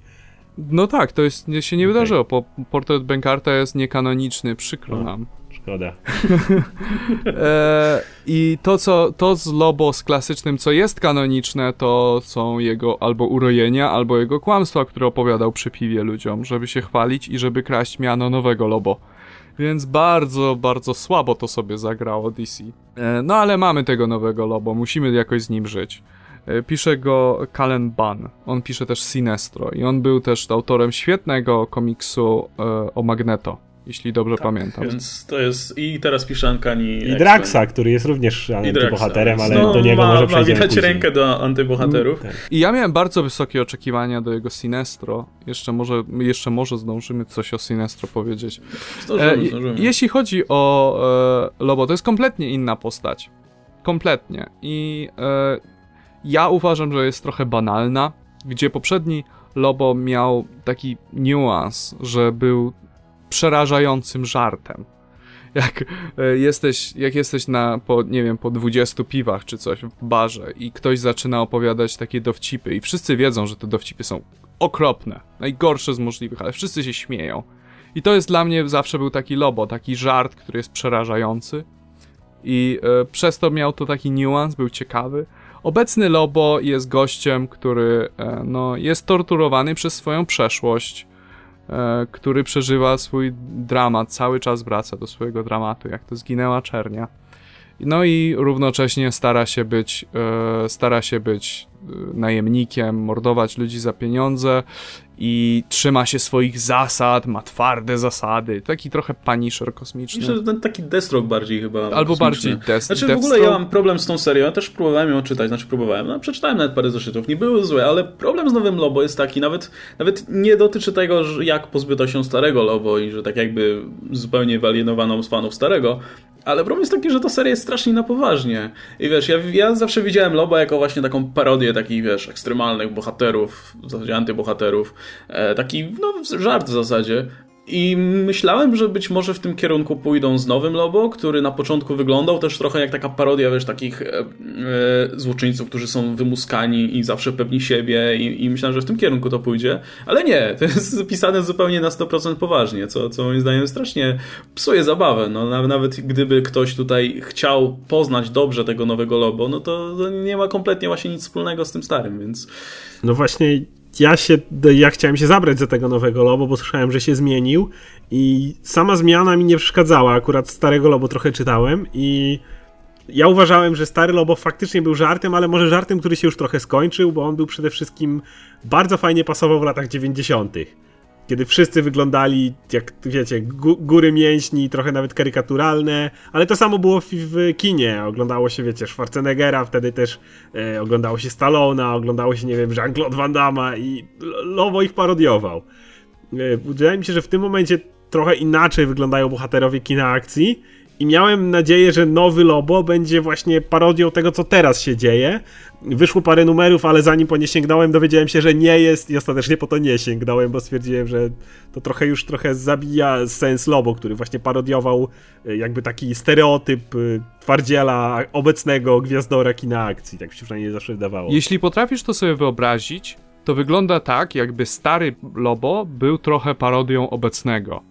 no tak, to jest, się nie okay. wydarzyło. Po, portret Benkarta jest niekanoniczny, przykro no, nam. Szkoda. e, I to, co, to z Lobo, z klasycznym, co jest kanoniczne, to są jego albo urojenia, albo jego kłamstwa, które opowiadał przy piwie ludziom, żeby się chwalić i żeby kraść miano nowego Lobo. Więc bardzo, bardzo słabo to sobie zagrało DC. E, no ale mamy tego nowego Lobo, musimy jakoś z nim żyć. E, pisze go Kalen Ban. On pisze też Sinestro i on był też autorem świetnego komiksu e, o Magneto, jeśli dobrze tak, pamiętam. Więc to jest i teraz pisze Ankani. I Draxa, który jest również antybohaterem, ale no, do niego ma, może przejdziemy Ma rękę do antybohaterów. Mm, tak. I ja miałem bardzo wysokie oczekiwania do jego Sinestro. Jeszcze może, jeszcze może zdążymy coś o Sinestro powiedzieć. Zdążymy, e, zdążymy. Jeśli chodzi o e, Lobo, to jest kompletnie inna postać. Kompletnie. I e, ja uważam, że jest trochę banalna, gdzie poprzedni Lobo miał taki niuans, że był przerażającym żartem. jak e, jesteś, jak jesteś na, po, nie wiem, po 20 piwach czy coś w barze i ktoś zaczyna opowiadać takie dowcipy i wszyscy wiedzą, że te dowcipy są okropne, najgorsze z możliwych, ale wszyscy się śmieją. I to jest dla mnie zawsze był taki lobo, taki żart, który jest przerażający. I e, przez to miał to taki niuans, był ciekawy. Obecny Lobo jest gościem, który e, no, jest torturowany przez swoją przeszłość, e, który przeżywa swój dramat, cały czas wraca do swojego dramatu, jak to zginęła Czernia. No i równocześnie stara się być, e, stara się być najemnikiem, mordować ludzi za pieniądze i trzyma się swoich zasad, ma twarde zasady. Taki trochę paniszer kosmiczny. Myślę, że ten taki Deathstroke bardziej chyba. Albo kosmiczny. bardziej Death, Znaczy w ogóle ja mam problem z tą serią, ja też próbowałem ją czytać, znaczy próbowałem, no przeczytałem nawet parę zeszytów, nie były złe, ale problem z nowym Lobo jest taki, nawet, nawet nie dotyczy tego, jak pozbyto się starego Lobo i że tak jakby zupełnie wyalienowano z fanów starego, ale problem jest taki, że ta seria jest strasznie na poważnie. I wiesz, ja, ja zawsze widziałem Loba jako właśnie taką parodię takich, wiesz, ekstremalnych bohaterów, w zasadzie antybohaterów. E, taki, no, żart w zasadzie. I myślałem, że być może w tym kierunku pójdą z nowym Lobo, który na początku wyglądał też trochę jak taka parodia, wiesz, takich e, e, złoczyńców, którzy są wymuskani i zawsze pewni siebie i, i myślałem, że w tym kierunku to pójdzie, ale nie, to jest pisane zupełnie na 100% poważnie, co, co moim zdaniem strasznie psuje zabawę, no nawet gdyby ktoś tutaj chciał poznać dobrze tego nowego Lobo, no to, to nie ma kompletnie właśnie nic wspólnego z tym starym, więc... No właśnie ja się, ja chciałem się zabrać za tego nowego Lobo, bo słyszałem, że się zmienił i sama zmiana mi nie przeszkadzała. Akurat starego Lobo trochę czytałem i ja uważałem, że stary Lobo faktycznie był żartem, ale może żartem, który się już trochę skończył, bo on był przede wszystkim bardzo fajnie pasował w latach 90 kiedy wszyscy wyglądali jak, wiecie, góry mięśni, trochę nawet karykaturalne, ale to samo było w, w kinie. Oglądało się, wiecie, Schwarzeneggera, wtedy też e, oglądało się Stallona, oglądało się, nie wiem, Jean-Claude Van Damme i Lowo ich parodiował. E, wydaje mi się, że w tym momencie trochę inaczej wyglądają bohaterowie kina akcji i miałem nadzieję, że nowy Lobo będzie właśnie parodią tego, co teraz się dzieje. Wyszło parę numerów, ale zanim po nie sięgnąłem, dowiedziałem się, że nie jest i ostatecznie po to nie sięgnąłem, bo stwierdziłem, że to trochę już trochę zabija sens Lobo, który właśnie parodiował e, jakby taki stereotyp e, twardziela obecnego gwiazdora kina akcji. Tak się przynajmniej zawsze wydawało. Jeśli potrafisz to sobie wyobrazić, to wygląda tak, jakby stary Lobo był trochę parodią obecnego.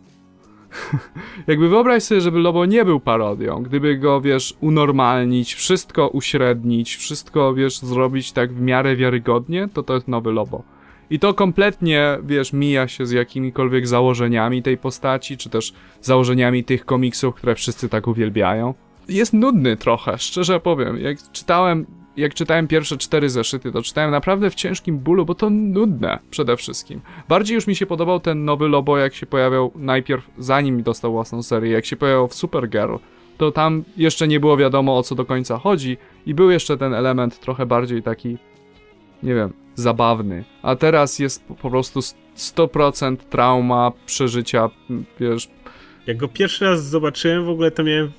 Jakby wyobraź sobie, żeby Lobo nie był parodią, gdyby go, wiesz, unormalnić, wszystko uśrednić, wszystko, wiesz, zrobić tak w miarę wiarygodnie, to to jest nowy Lobo. I to kompletnie, wiesz, mija się z jakimikolwiek założeniami tej postaci, czy też założeniami tych komiksów, które wszyscy tak uwielbiają. Jest nudny trochę, szczerze powiem. Jak czytałem jak czytałem pierwsze cztery zeszyty, to czytałem naprawdę w ciężkim bólu, bo to nudne przede wszystkim. Bardziej już mi się podobał ten nowy Lobo, jak się pojawiał najpierw, zanim dostał własną serię, jak się pojawiał w Supergirl, to tam jeszcze nie było wiadomo o co do końca chodzi i był jeszcze ten element trochę bardziej taki, nie wiem, zabawny. A teraz jest po prostu 100% trauma, przeżycia, wiesz. Jak go pierwszy raz zobaczyłem, w ogóle to miałem,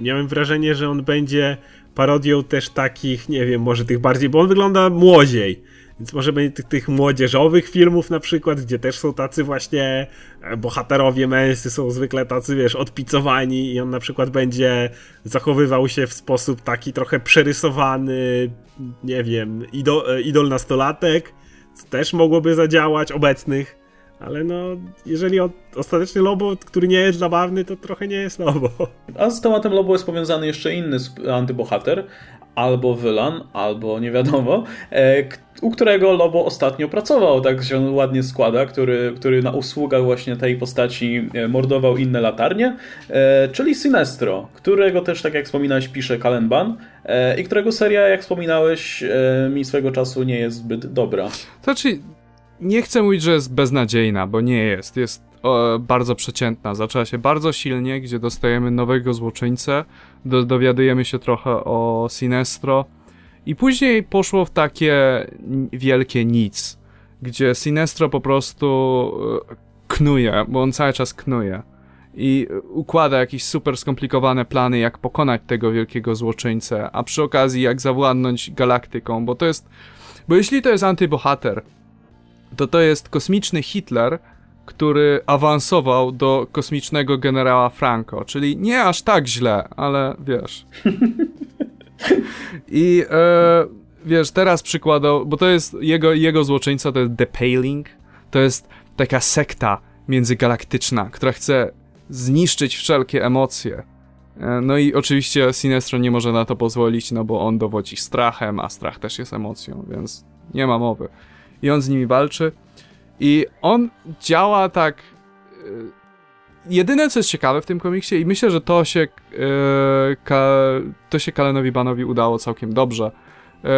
miałem wrażenie, że on będzie parodią też takich, nie wiem, może tych bardziej, bo on wygląda młodziej. Więc może będzie tych, tych młodzieżowych filmów na przykład, gdzie też są tacy właśnie e, bohaterowie męscy, są zwykle tacy, wiesz, odpicowani i on na przykład będzie zachowywał się w sposób taki trochę przerysowany, nie wiem, idol, e, idol nastolatek, co też mogłoby zadziałać, obecnych. Ale no, jeżeli ostateczny Lobo, który nie jest zabawny, to trochę nie jest Lobo. A z tematem Lobo jest powiązany jeszcze inny antybohater, albo Wylan, albo nie wiadomo, e, u którego Lobo ostatnio pracował, tak się ładnie składa, który, który na usługach właśnie tej postaci e, mordował inne latarnie, e, czyli Sinestro, którego też, tak jak wspominałeś, pisze Kalenban i którego seria, jak wspominałeś, mi swego czasu nie jest zbyt dobra. Znaczy, nie chcę mówić, że jest beznadziejna, bo nie jest. Jest o, bardzo przeciętna. Zaczęła się bardzo silnie, gdzie dostajemy nowego złoczyńcę, do, dowiadujemy się trochę o Sinestro i później poszło w takie wielkie nic, gdzie Sinestro po prostu e, knuje, bo on cały czas knuje i układa jakieś super skomplikowane plany, jak pokonać tego wielkiego złoczyńcę, a przy okazji jak zawładnąć galaktyką, bo to jest... Bo jeśli to jest antybohater, to to jest kosmiczny Hitler, który awansował do kosmicznego generała Franco, czyli nie aż tak źle, ale wiesz. I e, wiesz, teraz przykładał, bo to jest jego, jego złoczyńca, to jest The Paling, to jest taka sekta międzygalaktyczna, która chce zniszczyć wszelkie emocje. E, no i oczywiście Sinestro nie może na to pozwolić, no bo on dowodzi strachem, a strach też jest emocją, więc nie ma mowy. I on z nimi walczy. I on działa tak. Yy, jedyne, co jest ciekawe w tym komiksie, i myślę, że to się, ka, to się Kalenowi Banowi udało całkiem dobrze. Yy,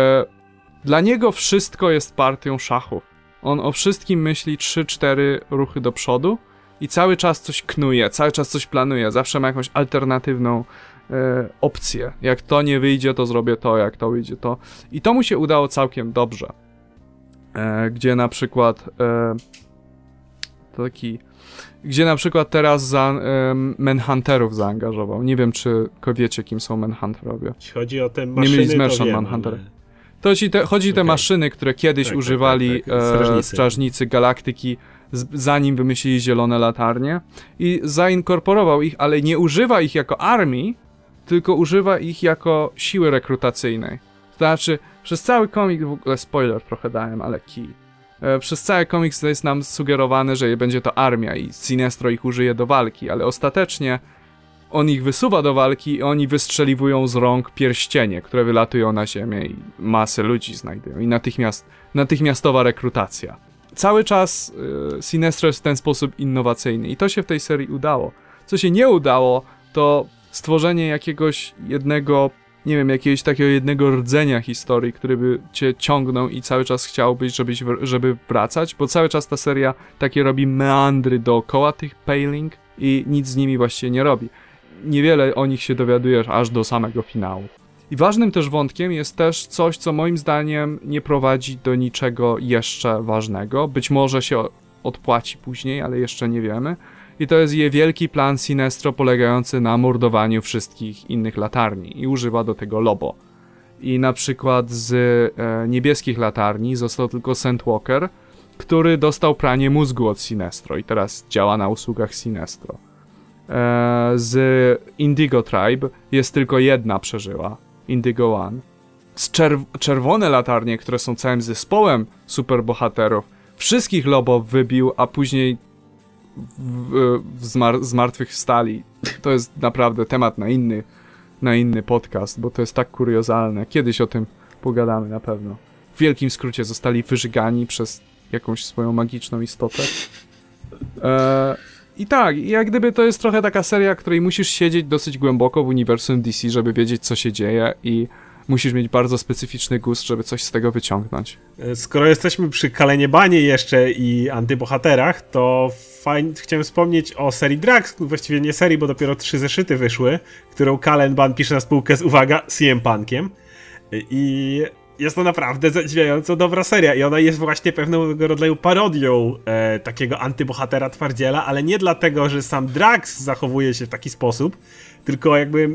dla niego wszystko jest partią szachów. On o wszystkim myśli 3-4 ruchy do przodu i cały czas coś knuje, cały czas coś planuje, zawsze ma jakąś alternatywną opcję. Jak to nie wyjdzie, to zrobię to, jak to wyjdzie, to. I to mu się udało całkiem dobrze e, gdzie na przykład e, taki gdzie na przykład teraz za e, Manhunterów zaangażował. Nie wiem, czy wiecie, kim są Manhunterowie. Chodzi o te maszyny, Nie mieli z Manhunter. To ci te, chodzi okay. te maszyny, które kiedyś tak, tak używali tak, tak, strażnicy. E, strażnicy Galaktyki, z, zanim wymyślili zielone latarnie i zainkorporował ich, ale nie używa ich jako armii, tylko używa ich jako siły rekrutacyjnej. To znaczy, przez cały komik, w ogóle spoiler trochę dałem, ale key. E, przez cały komiks jest nam sugerowane, że będzie to armia i Sinestro ich użyje do walki, ale ostatecznie on ich wysuwa do walki i oni wystrzeliwują z rąk pierścienie, które wylatują na ziemię i masę ludzi znajdują. I natychmiast, natychmiastowa rekrutacja. Cały czas y, Sinestro jest w ten sposób innowacyjny i to się w tej serii udało. Co się nie udało, to stworzenie jakiegoś jednego nie wiem, jakiegoś takiego jednego rdzenia historii, który by cię ciągnął i cały czas chciałbyś, żebyś, żeby wracać, bo cały czas ta seria takie robi meandry dookoła tych Paling i nic z nimi właściwie nie robi. Niewiele o nich się dowiadujesz aż do samego finału. I ważnym też wątkiem jest też coś, co moim zdaniem nie prowadzi do niczego jeszcze ważnego. Być może się odpłaci później, ale jeszcze nie wiemy i to jest jej wielki plan Sinestro polegający na mordowaniu wszystkich innych latarni i używa do tego Lobo. I na przykład z e, niebieskich latarni został tylko Sandwalker, który dostał pranie mózgu od Sinestro i teraz działa na usługach Sinestro. E, z Indigo Tribe jest tylko jedna przeżyła, Indigo One. Z czerw czerwone latarnie, które są całym zespołem superbohaterów, wszystkich Lobo wybił, a później w, w zmar zmartwychwstali. To jest naprawdę temat na inny, na inny podcast, bo to jest tak kuriozalne. Kiedyś o tym pogadamy na pewno. W wielkim skrócie zostali wyżygani przez jakąś swoją magiczną istotę. E, I tak, jak gdyby to jest trochę taka seria, której musisz siedzieć dosyć głęboko w uniwersum DC, żeby wiedzieć, co się dzieje i musisz mieć bardzo specyficzny gust, żeby coś z tego wyciągnąć. E, skoro jesteśmy przy Kaleniebanie jeszcze i antybohaterach, to fajnie, chciałem wspomnieć o serii Drax, właściwie nie serii, bo dopiero trzy zeszyty wyszły, którą Kalen Ban pisze na spółkę z, uwaga, CM Punkiem. I jest to naprawdę zadziwiająco dobra seria i ona jest właśnie pewnego rodzaju parodią e, takiego antybohatera twardziela, ale nie dlatego, że sam Drax zachowuje się w taki sposób, tylko jakby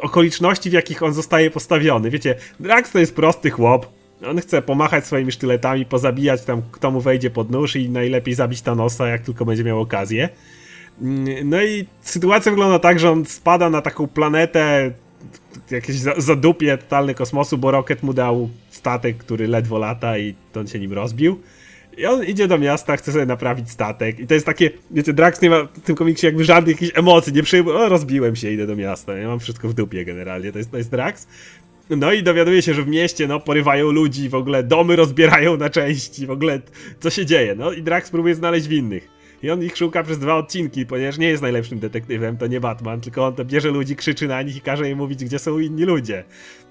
okoliczności, w jakich on zostaje postawiony. Wiecie, Drax to jest prosty chłop, on chce pomachać swoimi sztyletami, pozabijać tam, kto mu wejdzie pod nóż i najlepiej zabić Thanosa, jak tylko będzie miał okazję. Mm, no i sytuacja wygląda tak, że on spada na taką planetę, jakieś zadupie totalne kosmosu, bo Rocket mu dał statek, który ledwo lata i on się nim rozbił. I on idzie do miasta, chce sobie naprawić statek. I to jest takie, wiecie, Drax nie ma w tym komiksie jakby żadnych jakichś emocji, nie przyjmuje, o rozbiłem się, idę do miasta. Ja mam wszystko w dupie generalnie, to jest, to jest Drax. No i dowiaduje się, że w mieście, no, porywają ludzi, w ogóle domy rozbierają na części, w ogóle co się dzieje, no i Drax próbuje znaleźć winnych. I on ich szuka przez dwa odcinki, ponieważ nie jest najlepszym detektywem, to nie Batman, tylko on to bierze ludzi, krzyczy na nich i każe im mówić, gdzie są inni ludzie.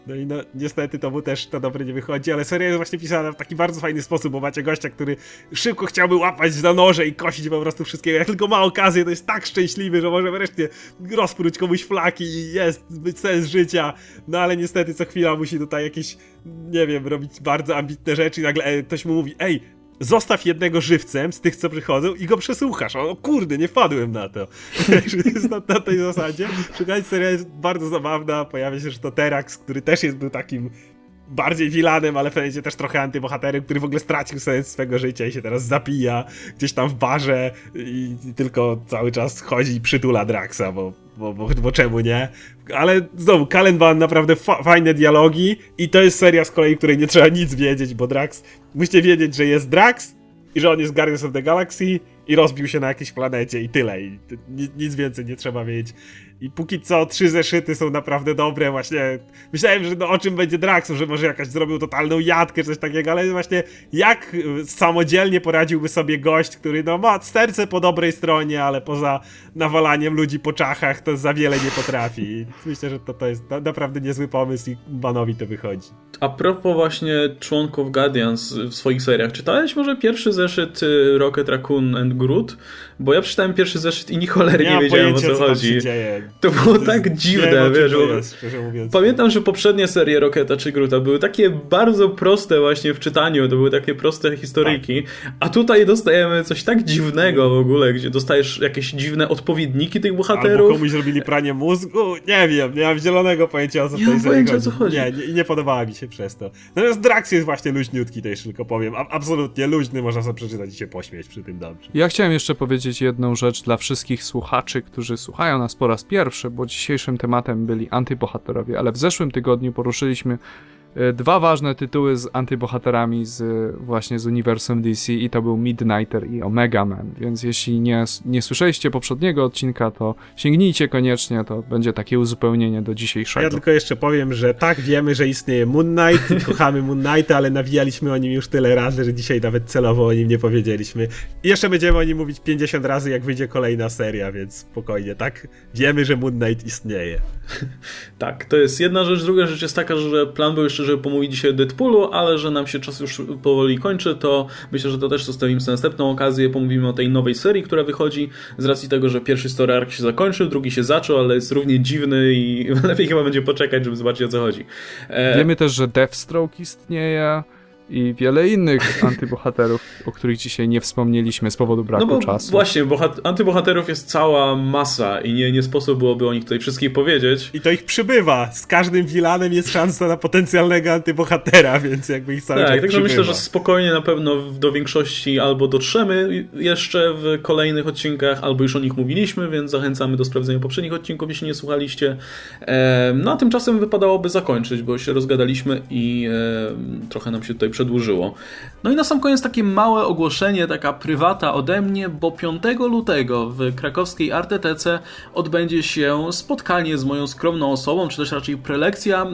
No i no, niestety to mu też to dobre nie wychodzi, ale seria jest właśnie pisana w taki bardzo fajny sposób, bo macie gościa, który szybko chciałby łapać za noże i kosić po prostu wszystkiego. Jak tylko ma okazję, to jest tak szczęśliwy, że może wreszcie rozpróć komuś flaki i jest sens życia. No ale niestety co chwila musi tutaj jakieś, nie wiem, robić bardzo ambitne rzeczy i nagle e, ktoś mu mówi, ej, zostaw jednego żywcem z tych, co przychodzą i go przesłuchasz. O, kurde, nie wpadłem na to. na, na, tej zasadzie. Szukać seria jest bardzo zabawna. Pojawia się że to Terax, który też jest był takim bardziej wilanem, ale w pewnym też trochę antybohaterem, który w ogóle stracił sens swego życia i się teraz zapija gdzieś tam w barze i, i tylko cały czas chodzi i przytula Draxa, bo, bo, bo, bo czemu nie? Ale znowu, Kalen ma naprawdę fa fajne dialogi i to jest seria z kolei, której nie trzeba nic wiedzieć, bo Drax, musicie wiedzieć, że jest Drax i że on jest Guardians of the Galaxy i rozbił się na jakiejś planecie i tyle. I nic więcej nie trzeba wiedzieć. I póki co trzy zeszyty są naprawdę dobre, właśnie myślałem, że no, o czym będzie Draxu, że może jakaś zrobił totalną jadkę coś takiego, ale właśnie jak samodzielnie poradziłby sobie gość, który no ma serce po dobrej stronie, ale poza nawalaniem ludzi po czachach to za wiele nie potrafi. I myślę, że to, to jest naprawdę niezły pomysł i Banowi to wychodzi. A propos właśnie członków Guardians w swoich seriach, czytałeś może pierwszy zeszyt y, Rocket Raccoon and Groot? Bo ja przeczytałem pierwszy zeszyt i ni cholery nie, nie wiedziałem o co, co chodzi. To było to tak dziwne, wiesz. Jest, pamiętam, że poprzednie serie Rocketa czy Groota były takie bardzo proste właśnie w czytaniu, to były takie proste historyjki, tak. a tutaj dostajemy coś tak dziwnego w ogóle, gdzie dostajesz jakieś dziwne odpowiedniki tych bohaterów. Albo komuś zrobili pranie mózgu, nie wiem, nie mam zielonego pojęcia o co nie tej pojęcia, chodzi. co chodzi. Nie, nie, nie podobała mi się przez to. Natomiast Drax jest właśnie luźniutki, też tylko powiem. A, absolutnie luźny, można sobie przeczytać i się pośmieć przy tym dobrze. Ja chciałem jeszcze powiedzieć jedną rzecz dla wszystkich słuchaczy, którzy słuchają nas po raz pierwszy, bo dzisiejszym tematem byli antybohaterowie, ale w zeszłym tygodniu poruszyliśmy dwa ważne tytuły z antybohaterami z właśnie z uniwersum DC i to był Midnighter i Omega Man, więc jeśli nie, nie słyszeliście poprzedniego odcinka, to sięgnijcie koniecznie, to będzie takie uzupełnienie do dzisiejszego. Ja tylko jeszcze powiem, że tak, wiemy, że istnieje Moon Knight, kochamy Moon Knight, ale nawijaliśmy o nim już tyle razy, że dzisiaj nawet celowo o nim nie powiedzieliśmy. I jeszcze będziemy o nim mówić 50 razy, jak wyjdzie kolejna seria, więc spokojnie, tak? Wiemy, że Moon Knight istnieje. tak, to jest jedna rzecz. Druga rzecz jest taka, że plan był jeszcze żeby pomówić dzisiaj o Deadpoolu, ale że nam się czas już powoli kończy, to myślę, że to też zostawimy sobie następną okazję. Pomówimy o tej nowej serii, która wychodzi, z racji tego, że pierwszy story arc się zakończył, drugi się zaczął, ale jest równie dziwny i lepiej chyba będzie poczekać, żeby zobaczyć o co chodzi. E... Wiemy też, że Deathstroke istnieje i wiele innych antybohaterów, o których dzisiaj nie wspomnieliśmy z powodu braku no bo czasu. Właśnie, antybohaterów jest cała masa i nie, nie sposób byłoby o nich tutaj wszystkich powiedzieć. I to ich przybywa. Z każdym wilanem jest szansa na potencjalnego antybohatera, więc jakby ich cały Tak, także myślę, że spokojnie na pewno do większości albo dotrzemy jeszcze w kolejnych odcinkach, albo już o nich mówiliśmy, więc zachęcamy do sprawdzenia poprzednich odcinków, jeśli nie słuchaliście. No a tymczasem wypadałoby zakończyć, bo się rozgadaliśmy i trochę nam się tutaj przedłużyło. No i na sam koniec takie małe ogłoszenie, taka prywata ode mnie, bo 5 lutego w krakowskiej Artetece odbędzie się spotkanie z moją skromną osobą, czy też raczej prelekcja e,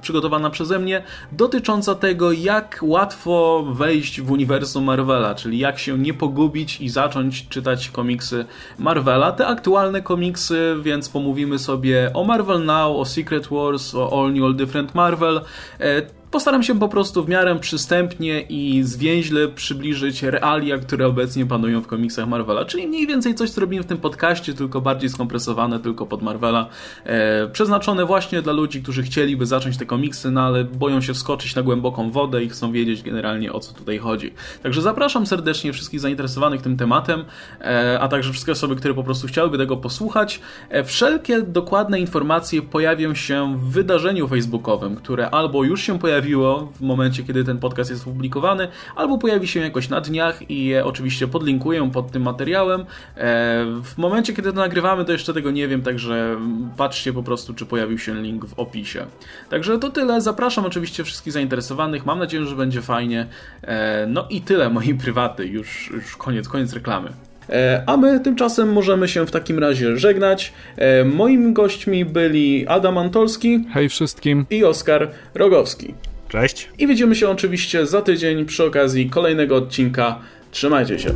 przygotowana przeze mnie, dotycząca tego, jak łatwo wejść w uniwersum Marvela, czyli jak się nie pogubić i zacząć czytać komiksy Marvela. Te aktualne komiksy, więc pomówimy sobie o Marvel Now, o Secret Wars, o All New All Different Marvel. E, Postaram się po prostu w miarę przystępnie i zwięźle przybliżyć realia, które obecnie panują w komiksach Marvela, czyli mniej więcej coś, co robimy w tym podcaście, tylko bardziej skompresowane tylko pod Marvela, e, przeznaczone właśnie dla ludzi, którzy chcieliby zacząć te komiksy, no ale boją się wskoczyć na głęboką wodę i chcą wiedzieć generalnie o co tutaj chodzi. Także zapraszam serdecznie wszystkich zainteresowanych tym tematem, e, a także wszystkie osoby, które po prostu chciałyby tego posłuchać. E, wszelkie dokładne informacje pojawią się w wydarzeniu facebookowym, które albo już się pojawi pojawiło w momencie, kiedy ten podcast jest publikowany, albo pojawi się jakoś na dniach i je oczywiście podlinkuję pod tym materiałem. E, w momencie, kiedy to nagrywamy, to jeszcze tego nie wiem, także patrzcie po prostu, czy pojawił się link w opisie. Także to tyle. Zapraszam oczywiście wszystkich zainteresowanych. Mam nadzieję, że będzie fajnie. E, no i tyle mojej prywaty. Już, już koniec, koniec reklamy. E, a my tymczasem możemy się w takim razie żegnać. Moimi gośćmi byli Adam Antolski. Hej wszystkim. I Oskar Rogowski. Cześć. I widzimy się oczywiście za tydzień przy okazji kolejnego odcinka. Trzymajcie się.